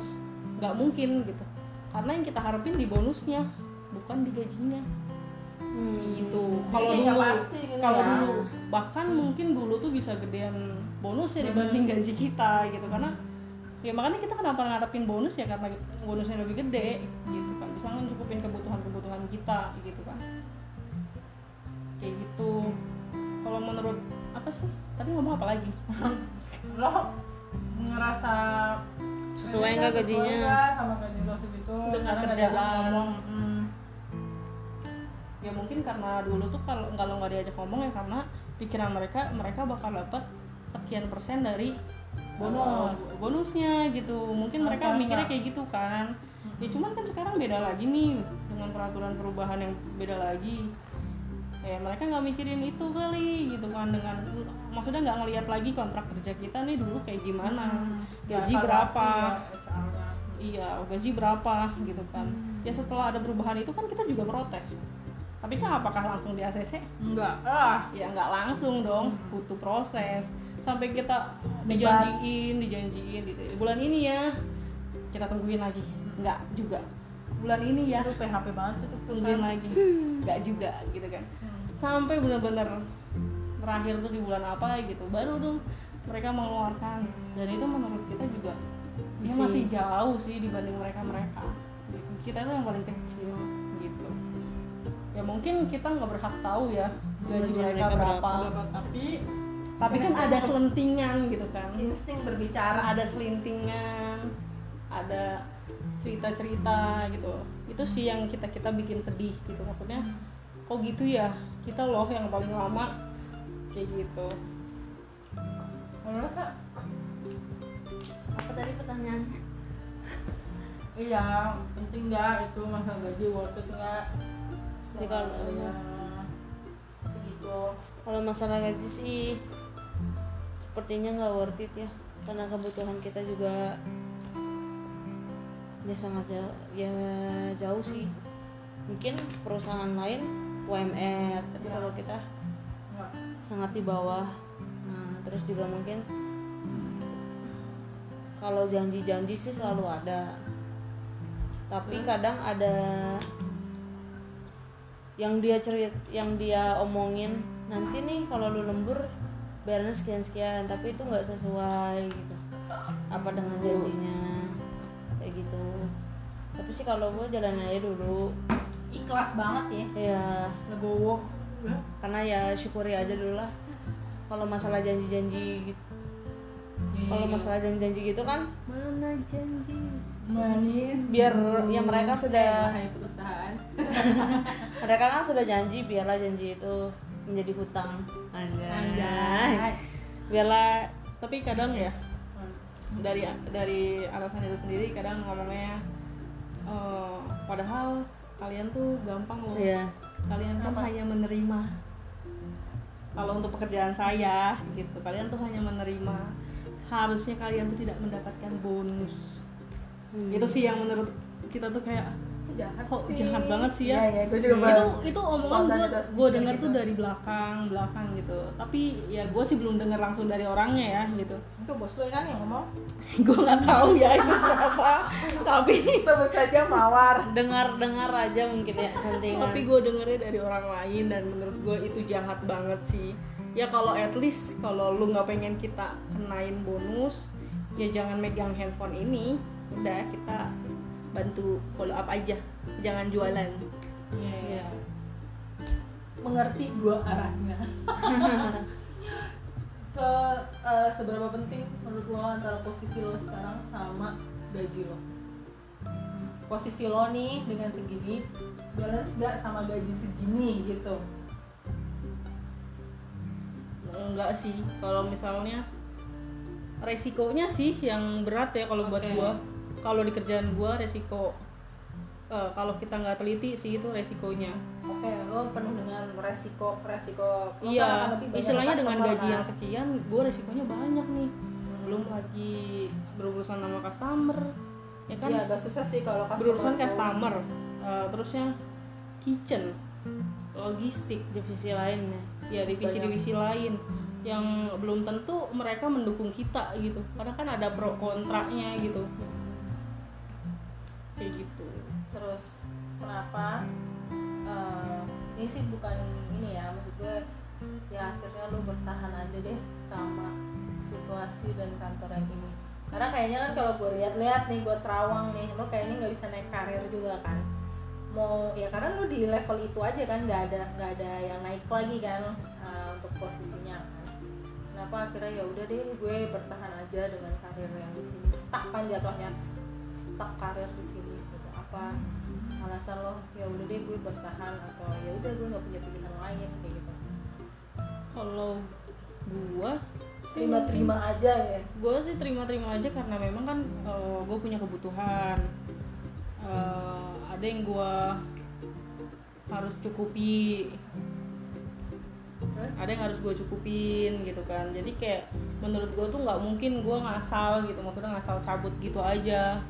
nggak mungkin gitu karena yang kita harapin di bonusnya bukan di gajinya Hmm. gitu kalau dulu pasti gitu kalau ya. dulu bahkan mungkin dulu tuh bisa gedean bonus ya dibanding gaji kita gitu karena ya makanya kita kenapa ngarepin bonus ya karena bonusnya lebih gede gitu kan bisa mencukupin kebutuhan-kebutuhan kita gitu kan kayak gitu kalau menurut apa sih tadi ngomong apa lagi lo ngerasa Sesuai nggak sesuai gajinya? nggak sama gaji lo segitu Dengan kerjaan. ngomong mm. Ya mungkin karena dulu tuh kalau kalau nggak diajak ngomong ya karena pikiran mereka mereka bakal dapat sekian persen dari Bonus. uh, bonusnya gitu. Mungkin mereka Sekarang mikirnya nggak. kayak gitu kan. Ya cuman kan sekarang beda lagi nih dengan peraturan perubahan yang beda lagi. Ya mereka nggak mikirin itu kali gitu kan dengan maksudnya nggak ngelihat lagi kontrak kerja kita nih dulu kayak gimana. Gaji Nggak berapa? pasti ya iya gaji berapa gitu kan. Ya setelah ada perubahan itu kan kita juga protes tapi kan apakah langsung di ACC enggak. Ah ya nggak langsung dong. Butuh proses. Sampai kita dijanjiin dijanjiin gitu. Bulan ini ya kita tungguin lagi. Nggak juga. Bulan ini ya itu PHP banget itu tungguin lagi. Nggak juga gitu kan. Hmm. sampai benar-benar terakhir tuh di bulan apa gitu baru tuh mereka mengeluarkan. Dan itu menurut kita juga ya Masih- masih jauh sih dibanding mereka mereka kita tuh yang paling kecil ya mungkin kita nggak berhak tahu ya gaji mereka mereka berapa. Berapa, tapi tapi kan ada selentingan gitu kan. insting berbicara. Ada selintingan ada cerita-cerita gitu. Itu sih yang kita kita bikin sedih gitu. Maksudnya kok gitu ya? Kita loh yang paling lama kayak gitu. Rasa apa tadi pertanyaannya? Iya penting nggak itu masa gaji worth it nggak Jadi kalau- ya segitu. kalau masalah gaji sih sepertinya nggak worth it ya. Karena kebutuhan kita juga ya sangat jauh ya jauh sih. Mungkin perusahaan lain UMR tapi Ya. kalau kita nggak sangat di bawah. Nah terus juga mungkin kalau janji-janji sih selalu ada. Tapi kadang ada yang dia cerit yang dia omongin nanti nih kalau lu lembur bayarnya sekian sekian tapi itu nggak sesuai gitu. Apa dengan janjinya? Kayak gitu. Tapi sih kalau gue jalan aja dulu. Ikhlas banget ya. Ya legowo. Karena ya syukuri aja dulu lah. Kalau masalah janji-janji gitu kalau masalah janji-janji gitu kan mana janji? Manis. biar ya mereka sudah Wahai perusahaan mereka kan sudah janji biarlah janji itu menjadi hutang. Anjay, anjay. Biarlah tapi kadang ya dari dari alasan itu sendiri kadang ngomongnya eh, padahal kalian tuh gampang loh. Ya kalian kan hanya menerima. Kalau untuk pekerjaan saya gitu kalian tuh hanya menerima. Harusnya kalian tuh tidak mendapatkan bonus. Hmm. itu sih yang menurut kita tuh kayak jahat kok sih. jahat banget sih ya? Iya, iya, gue juga itu itu omongan gue gue dengar gitu. tuh dari belakang belakang gitu. Tapi ya gue sih belum dengar langsung dari orangnya ya gitu. Itu bos lo kan yang ngomong? Gue nggak tahu ya itu siapa. Tapi sebut saja mawar. Dengar-dengar aja mungkin ya sentingan tapi gue dengernya dari orang lain dan menurut gue itu jahat banget sih. Ya kalau at least kalau lu nggak pengen kita kenain bonus ya jangan megang handphone ini. Udah kita bantu follow up aja. Jangan jualan. Iya. mengerti gua arahnya. Se eh, seberapa penting menurut lo antara posisi lo sekarang sama gaji lo? Posisi lo nih dengan segini balance gak sama gaji segini gitu? Enggak sih. Kalau misalnya resikonya sih yang berat ya kalau buat Oke. gua kalau di kerjaan gua resiko eh, kalau kita nggak teliti sih itu resikonya. Oke lo penuh dengan resiko resiko lo kan iya akan lebih banyak istilahnya dengan gaji kan? yang sekian gua resikonya banyak nih. Hmm. belum lagi berurusan sama customer ya kan? Iya agak susah sih kalau customer berurusan customer eh, terusnya kitchen logistik divisi lain ya ya divisi-divisi lain yang belum tentu mereka mendukung kita gitu. Karena kan ada pro kontranya gitu kayak gitu. Terus kenapa eh, ini sih bukan ini ya maksud gue ya akhirnya lu bertahan aja deh sama situasi dan kantor yang ini. Karena kayaknya kan kalau gue lihat-lihat nih gue terawang nih lo kayaknya nggak bisa naik karir juga kan. Mau ya karena lu di level itu aja kan nggak ada nggak ada yang naik lagi kan eh, untuk posisinya. Kenapa akhirnya ya udah deh gue bertahan aja dengan karir yang di sini. Stuck kan jatuhnya stuck karir di sini gitu. Apa alasan lo ya udah deh gue bertahan atau ya udah gue nggak punya pilihan lain kayak gitu. Kalau gua terima-terima aja ya. gue sih terima-terima aja karena memang kan gue punya kebutuhan. Eh, ada yang gue harus cukupi. Terus? Ada yang harus gue cukupin gitu kan. Jadi kayak menurut gue tuh nggak mungkin gue ngasal gitu. Maksudnya ngasal cabut gitu aja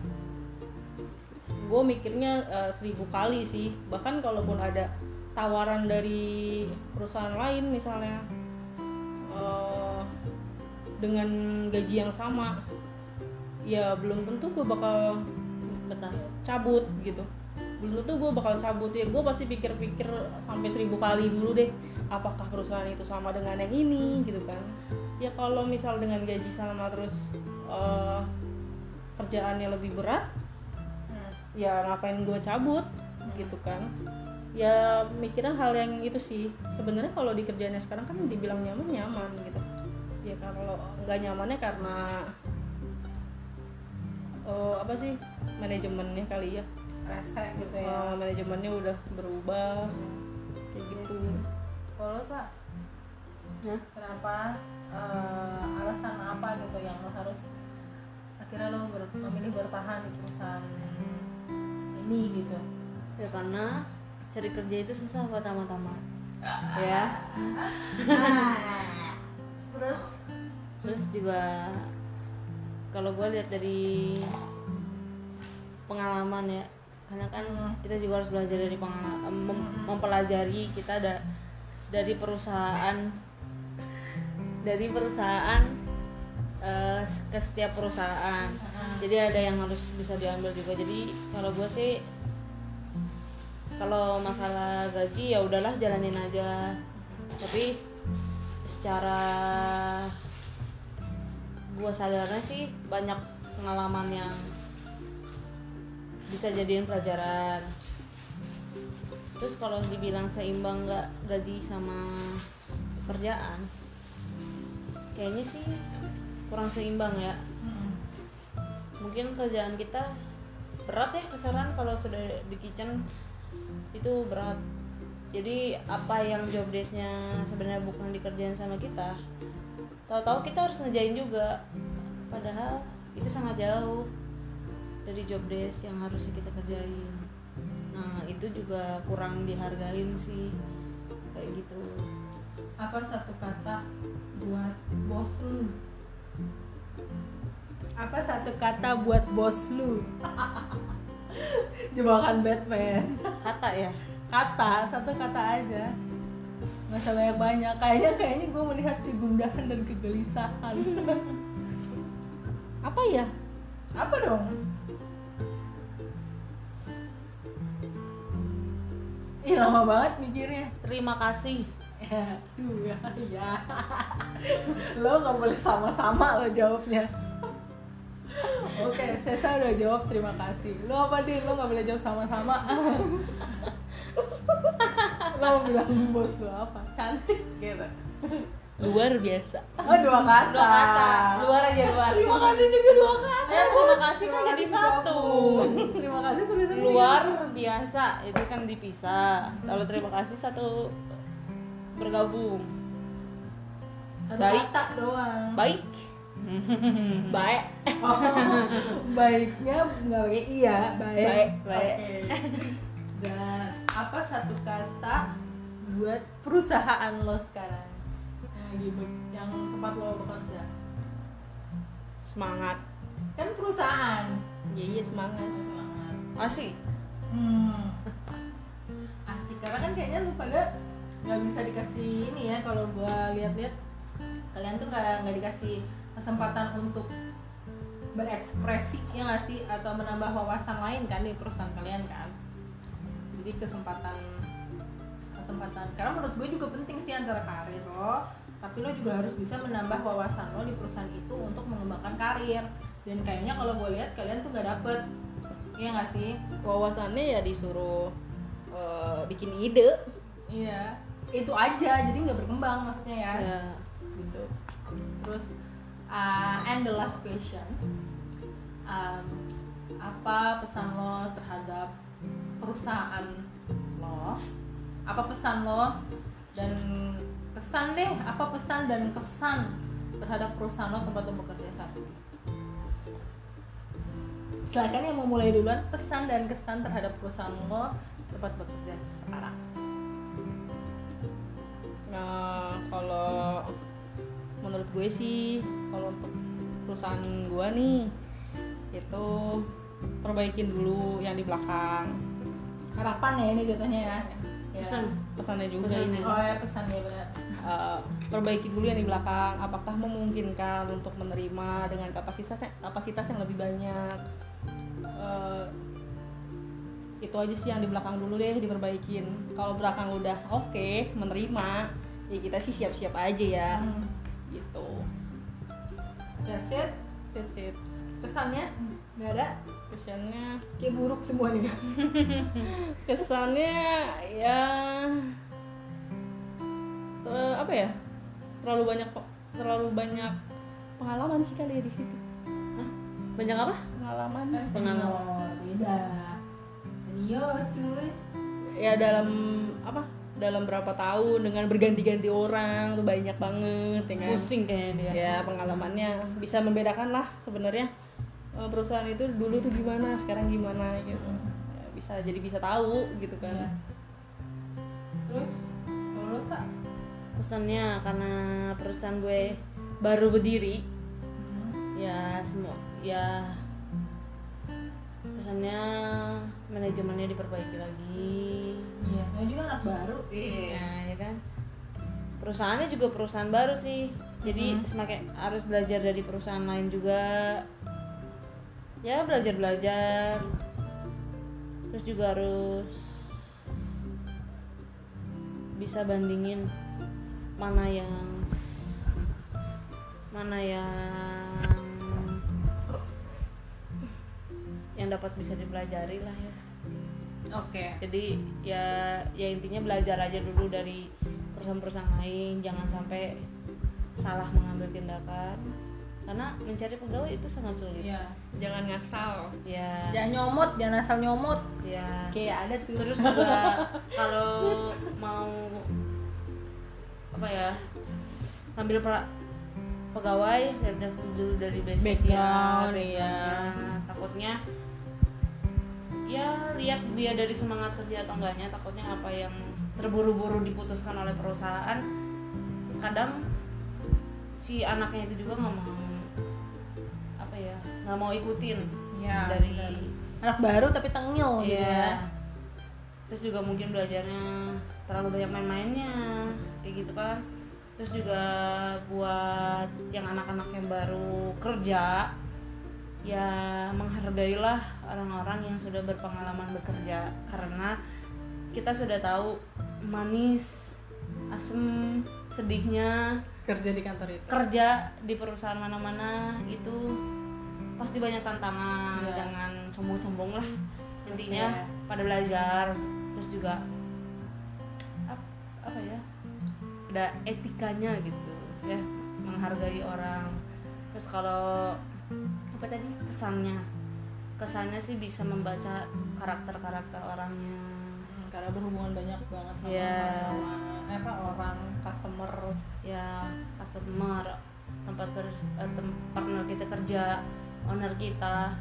gue mikirnya eh, seribu kali sih. Bahkan kalaupun ada tawaran dari perusahaan lain misalnya eh, dengan gaji yang sama ya belum tentu gue bakal betah cabut gitu. Belum tentu gue bakal cabut. Ya gue pasti pikir-pikir sampai seribu kali dulu deh apakah perusahaan itu sama dengan yang ini gitu kan. Ya kalau misal dengan gaji sama terus eh, kerjaannya lebih berat. Ya ngapain gue cabut gitu kan. Ya mikirnya hal yang itu sih. Sebenarnya kalau di kerjaannya sekarang kan dibilang nyaman nyaman gitu. Ya kalau nggak nyamannya karena eh, apa sih manajemennya kali ya. Rese gitu ya. Eh, manajemennya udah berubah kayak Iya gitu. kalau sa? Hah? kenapa eh, alasan apa gitu yang lo harus akhirnya lo ber- memilih bertahan di perusahaan ini gitu. Ya karena cari kerja itu susah pertama-tama ya. Terus? Terus juga kalau gue lihat dari pengalaman ya karena kan kita juga harus belajar dari pengalaman mempelajari kita ada dari perusahaan dari perusahaan eh, ke setiap perusahaan. Jadi ada yang harus bisa diambil juga. Jadi kalau gue sih kalau masalah gaji ya udahlah jalanin aja. Tapi secara gua sadarnya sih banyak pengalaman yang bisa jadiin pelajaran. Terus kalau dibilang seimbang nggak gaji sama kerjaan kayaknya sih kurang seimbang ya. Mungkin kerjaan kita berat ya kesaran kalau sudah di kitchen itu berat. Jadi apa yang job desknya sebenarnya bukan dikerjain sama kita tahu-tahu kita harus ngejain juga. Padahal itu sangat jauh dari job desk yang harusnya kita kerjain. Nah itu juga kurang dihargain sih kayak gitu. Apa satu kata buat bos lu apa satu kata buat bos lu? Jebakan Batman. Kata ya? Kata satu kata aja. Nggak usah banyak banyak kayaknya kayaknya gue melihat kegundahan dan kegelisahan. Apa ya? Apa dong? Ih lama banget mikirnya. Terima kasih Ya, tuh ya, ya. Lo nggak boleh sama-sama lo jawabnya. Oke, Sesa udah jawab terima kasih. Lo apa din? Lo nggak boleh jawab sama-sama. lo mau bilang bos lo apa? Cantik gitu. luar biasa Oh dua kata. dua kata luar aja luar Terima kasih juga dua kata. Ya, terima kasih kan jadi satu. Terima kasih tulisan luar biasa itu kan dipisah kalau terima kasih satu bergabung Satu Baik. kata doang. baik baik Oh, baiknya nggak pakai iya, baik. Baik, baik. Oke. Dan apa satu kata buat perusahaan lo sekarang? Yang, tempat lo bekerja. semangat Kan perusahaan. ya iya semangat Semangat. masih Hmm. Asik karena kan kayaknya lu pada nggak bisa dikasih ini ya kalau gua lihat-lihat kalian tuh nggak nggak dikasih kesempatan untuk berekspresi ya nggak sih? Atau menambah wawasan lain kan di perusahaan kalian kan? Jadi kesempatan kesempatan. Karena menurut gue juga penting sih antara karir lo tapi lo juga harus bisa menambah wawasan lo di perusahaan itu untuk mengembangkan karir. Dan kayaknya kalau gue lihat kalian tuh nggak dapet. Iya nggak sih? Wawasannya ya disuruh eh, bikin ide. Iya itu aja jadi nggak berkembang maksudnya ya. Ya gitu. Terus uh, and the last question um, apa pesan lo terhadap perusahaan lo? Apa pesan lo dan kesan deh apa pesan dan kesan terhadap perusahaan lo tempat lo bekerja saat ini? Silakan yang mau mulai duluan. Pesan dan kesan terhadap perusahaan lo tempat bekerja sekarang Nah, kalau menurut gue sih, kalau untuk perusahaan gue nih, itu perbaikin dulu yang di belakang. harapan ya ini jatuhnya ya, ya. Pesan. Pesannya juga Pesan ini. ya. oh ya pesan ya benar Eh, perbaiki dulu yang di belakang. Apakah memungkinkan untuk menerima dengan kapasitas kapasitas yang lebih banyak? Eh, itu aja sih yang di belakang dulu deh diperbaikin. Kalau belakang udah oke menerima, ya kita sih siap-siap aja ya. Hmm. Gitu. That's it. That's it. Kesannya nggak ada. Kesannya Kayak buruk semua nih. kesannya ya ter- apa ya terlalu banyak terlalu banyak pengalaman sih kali ya di situ banyak apa pengalaman Senior beda. Senior cuy. ya dalam apa dalam berapa tahun dengan berganti-ganti orang tuh banyak banget ya kan pusing kayaknya dia ya pengalamannya bisa membedakan lah sebenarnya eh, perusahaan itu dulu tuh gimana sekarang gimana gitu Ya, bisa jadi bisa tahu gitu kan Iya. Terus kalau tak? pesannya karena perusahaan gue baru berdiri Hmm. ya semua ya pesannya manajemennya diperbaiki lagi Iya. Lo juga anak baru. Iya. ya, ya kan perusahaannya juga perusahaan baru sih jadi Mhm. semakin harus belajar dari perusahaan lain juga ya belajar belajar terus juga harus bisa bandingin mana yang mana yang yang dapat bisa dipelajari lah ya Oke. jadi ya ya intinya belajar aja dulu dari perusahaan-perusahaan lain jangan sampai salah mengambil tindakan karena mencari pegawai itu sangat sulit Iya. jangan ngasal ya Jangan nyomot, jangan asal nyomot. ya Kayak ada tuh. terus juga kalau mau apa ya ngambil pra- pegawai lihat dulu dari basic Background, iya. backgroundnya. takutnya ya lihat dia dari semangat kerja atau enggaknya takutnya apa yang terburu-buru diputuskan oleh perusahaan kadang si anaknya itu juga nggak mau apa ya nggak mau ikutin Iya. dari benar. anak baru tapi tengil gitu ya. Iya. Terus juga mungkin belajarnya terlalu banyak main-mainnya, kayak gitu kan. Terus juga buat yang anak-anak yang baru kerja, ya menghargailah orang-orang yang sudah berpengalaman bekerja karena kita sudah tahu manis, asem, sedihnya Kerja di kantor itu. kerja di perusahaan mana-mana itu pasti banyak tantangan Iya. jangan sombong-sombong lah intinya Oke. pada belajar terus juga ap- apa ya ada etikanya gitu ya menghargai orang terus kalau apa tadi kesannya kesannya sih bisa membaca karakter-karakter orangnya Hmm, karena berhubungan banyak banget sama Iya. karyawan, eh, apa orang customer. ya customer tempat ker- eh, tem- partner kita kerja owner kita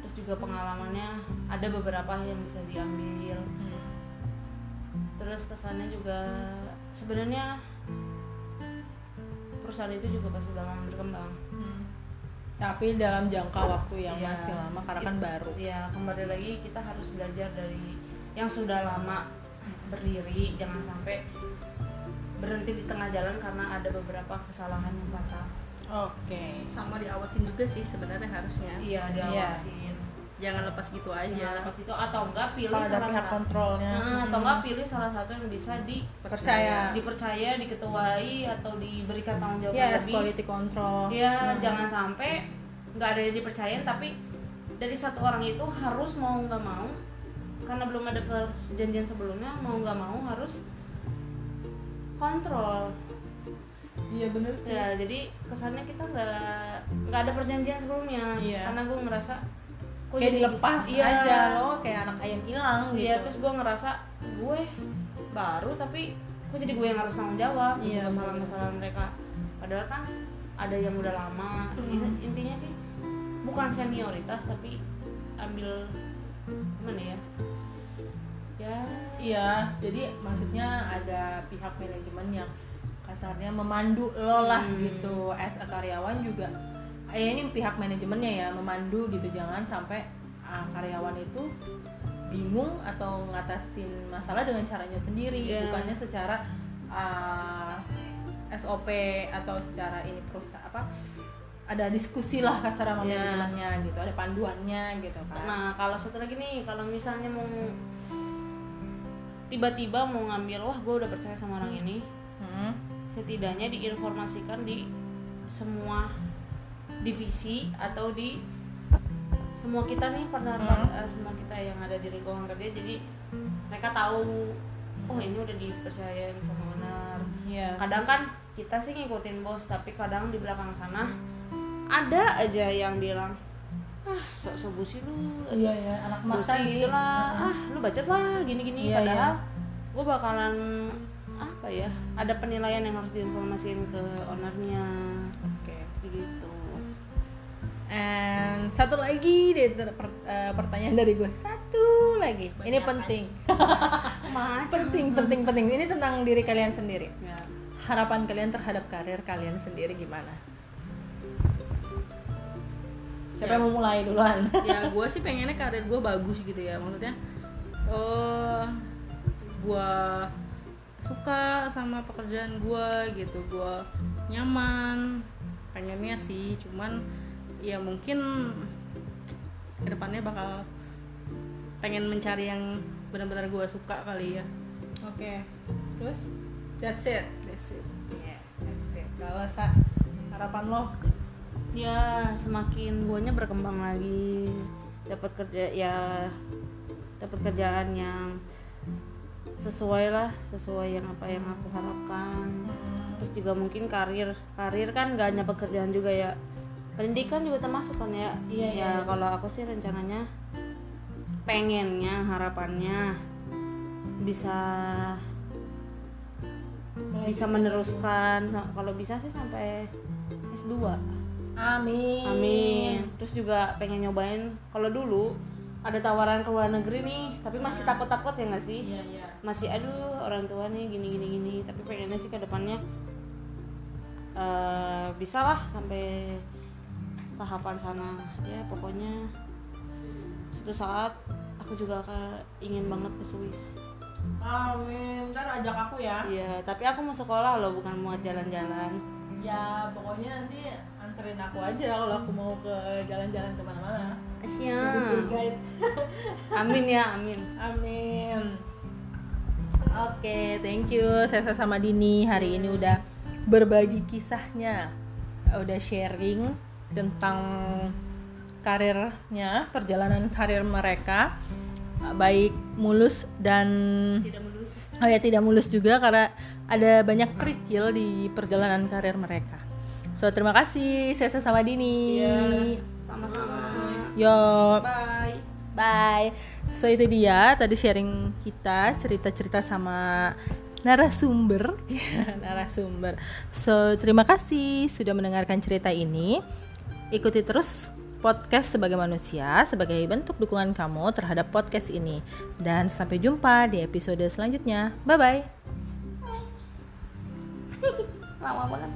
terus juga pengalamannya ada beberapa yang bisa diambil Hmm. terus kesannya juga sebenarnya perusahaan itu juga pasti bakal berkembang Hmm. Tapi dalam jangka waktu yang Iya. masih lama karena kan It- baru. ya kembali lagi kita harus belajar dari yang sudah lama berdiri jangan sampai berhenti di tengah jalan karena ada beberapa kesalahan yang fatal Oke. Sama diawasin juga sih sebenarnya harusnya. iya diawasin Jangan lepas gitu aja. Jangan lepas itu atau enggak pilih Kalau ada salah pihak satu kontrolnya. Nah, atau enggak pilih salah satu yang bisa di Percaya. dipercaya diketuai atau diberikan tanggung jawab as lebih quality control. ya Nah. jangan sampai nggak ada yang dipercayain tapi dari satu orang itu harus mau nggak mau karena belum ada perjanjian sebelumnya mau nggak mau harus kontrol Iya bener sih. ya jadi kesannya kita nggak nggak ada perjanjian sebelumnya Iya. karena gue ngerasa kok Kayak jadi- dilepas iya, aja loh, kayak anak ayam hilang gitu. iya terus gue ngerasa gue baru tapi kok jadi gue yang harus tanggung jawab Iya, untuk kesalahan-kesalahan mereka padahal kan ada yang udah lama Mm. intinya sih bukan senioritas tapi ambil gimana ya ya Iya, jadi maksudnya ada pihak manajemen yang kasarnya memandu lo lah Hmm. gitu. As a karyawan juga, eh ini pihak manajemennya ya memandu gitu. Jangan sampai ah, karyawan itu bingung atau ngatasin masalah dengan caranya sendiri, Iya. bukannya secara ah, SOP atau secara ini perusahaan apa ada diskusi lah kasar sama Iya. manajemennya gitu, ada panduannya gitu kan. nah kalau satu lagi nih kalau misalnya mau tiba-tiba mau ngambil wah gue udah percaya sama orang ini Hmm. setidaknya diinformasikan di semua divisi atau di semua kita nih partner Hmm. eh, semua kita yang ada di lingkungan kerja jadi mereka tahu oh ini udah dipercayain sama owner. Iya. kadang kan kita sih ngikutin bos tapi kadang di belakang sana ada aja yang bilang ah sok-sok busi lu. Iya ya, anak gitu. lah ah lu bacot lah gini-gini. Iya, padahal gue bakalan apa ya ada penilaian yang harus diinformasiin ke ownernya And satu lagi deh ter- per- eh, pertanyaan dari gue. Satu lagi. Ini penting. penting, penting, penting. Ini tentang diri kalian sendiri. ya Harapan kalian terhadap karir kalian sendiri gimana? Siapa yang mau mulai duluan? ya gue sih pengennya karir gue bagus gitu ya maksudnya oh gue suka sama pekerjaan gue gitu gue nyaman pengennya sih cuman ya mungkin ke depannya bakal pengen mencari yang benar-benar gue suka kali ya Oke. Terus that's it. that's it Yeah, that's it. Kalau sa harapan lo ya semakin guanya berkembang lagi dapat kerja ya dapat kerjaan yang sesuai lah sesuai yang apa yang aku harapkan terus juga mungkin karir karir kan gak hanya pekerjaan juga ya pendidikan juga termasuk kan ya? Iya, ya iya. kalau aku sih rencananya pengennya harapannya bisa bisa meneruskan. Kalau bisa sih sampai S2 Amin. amin. Terus juga pengen nyobain kalau dulu ada tawaran ke luar negeri nih tapi masih takut-takut ya nggak sih? Iya, iya. masih aduh orang tua nih gini gini gini. Tapi pengennya sih ke depannya eh bisa lah sampai tahapan sana ya pokoknya suatu saat aku juga akan ingin banget ke Swiss Amin. Ntar ajak aku ya. iya tapi aku mau sekolah loh bukan mau jalan-jalan Ya pokoknya nanti anterin aku aja kalau aku mau ke jalan-jalan ke mana-mana. Guide. amin ya amin Amin. Oke, thank you Sesa sama Dini hari ini udah berbagi kisahnya, udah sharing tentang karirnya, perjalanan karir mereka, baik mulus dan tidak mulus oh ya tidak mulus juga karena ada banyak kerikil di perjalanan karir mereka. So terima kasih Sesa sama Dini. Iya, sama-sama Yo. bye Bye. So itu dia tadi sharing kita cerita-cerita sama narasumber, narasumber. So terima kasih sudah mendengarkan cerita ini. Ikuti terus podcast sebagai manusia sebagai bentuk dukungan kamu terhadap podcast ini. Dan sampai jumpa di episode selanjutnya. Bye bye. lama banget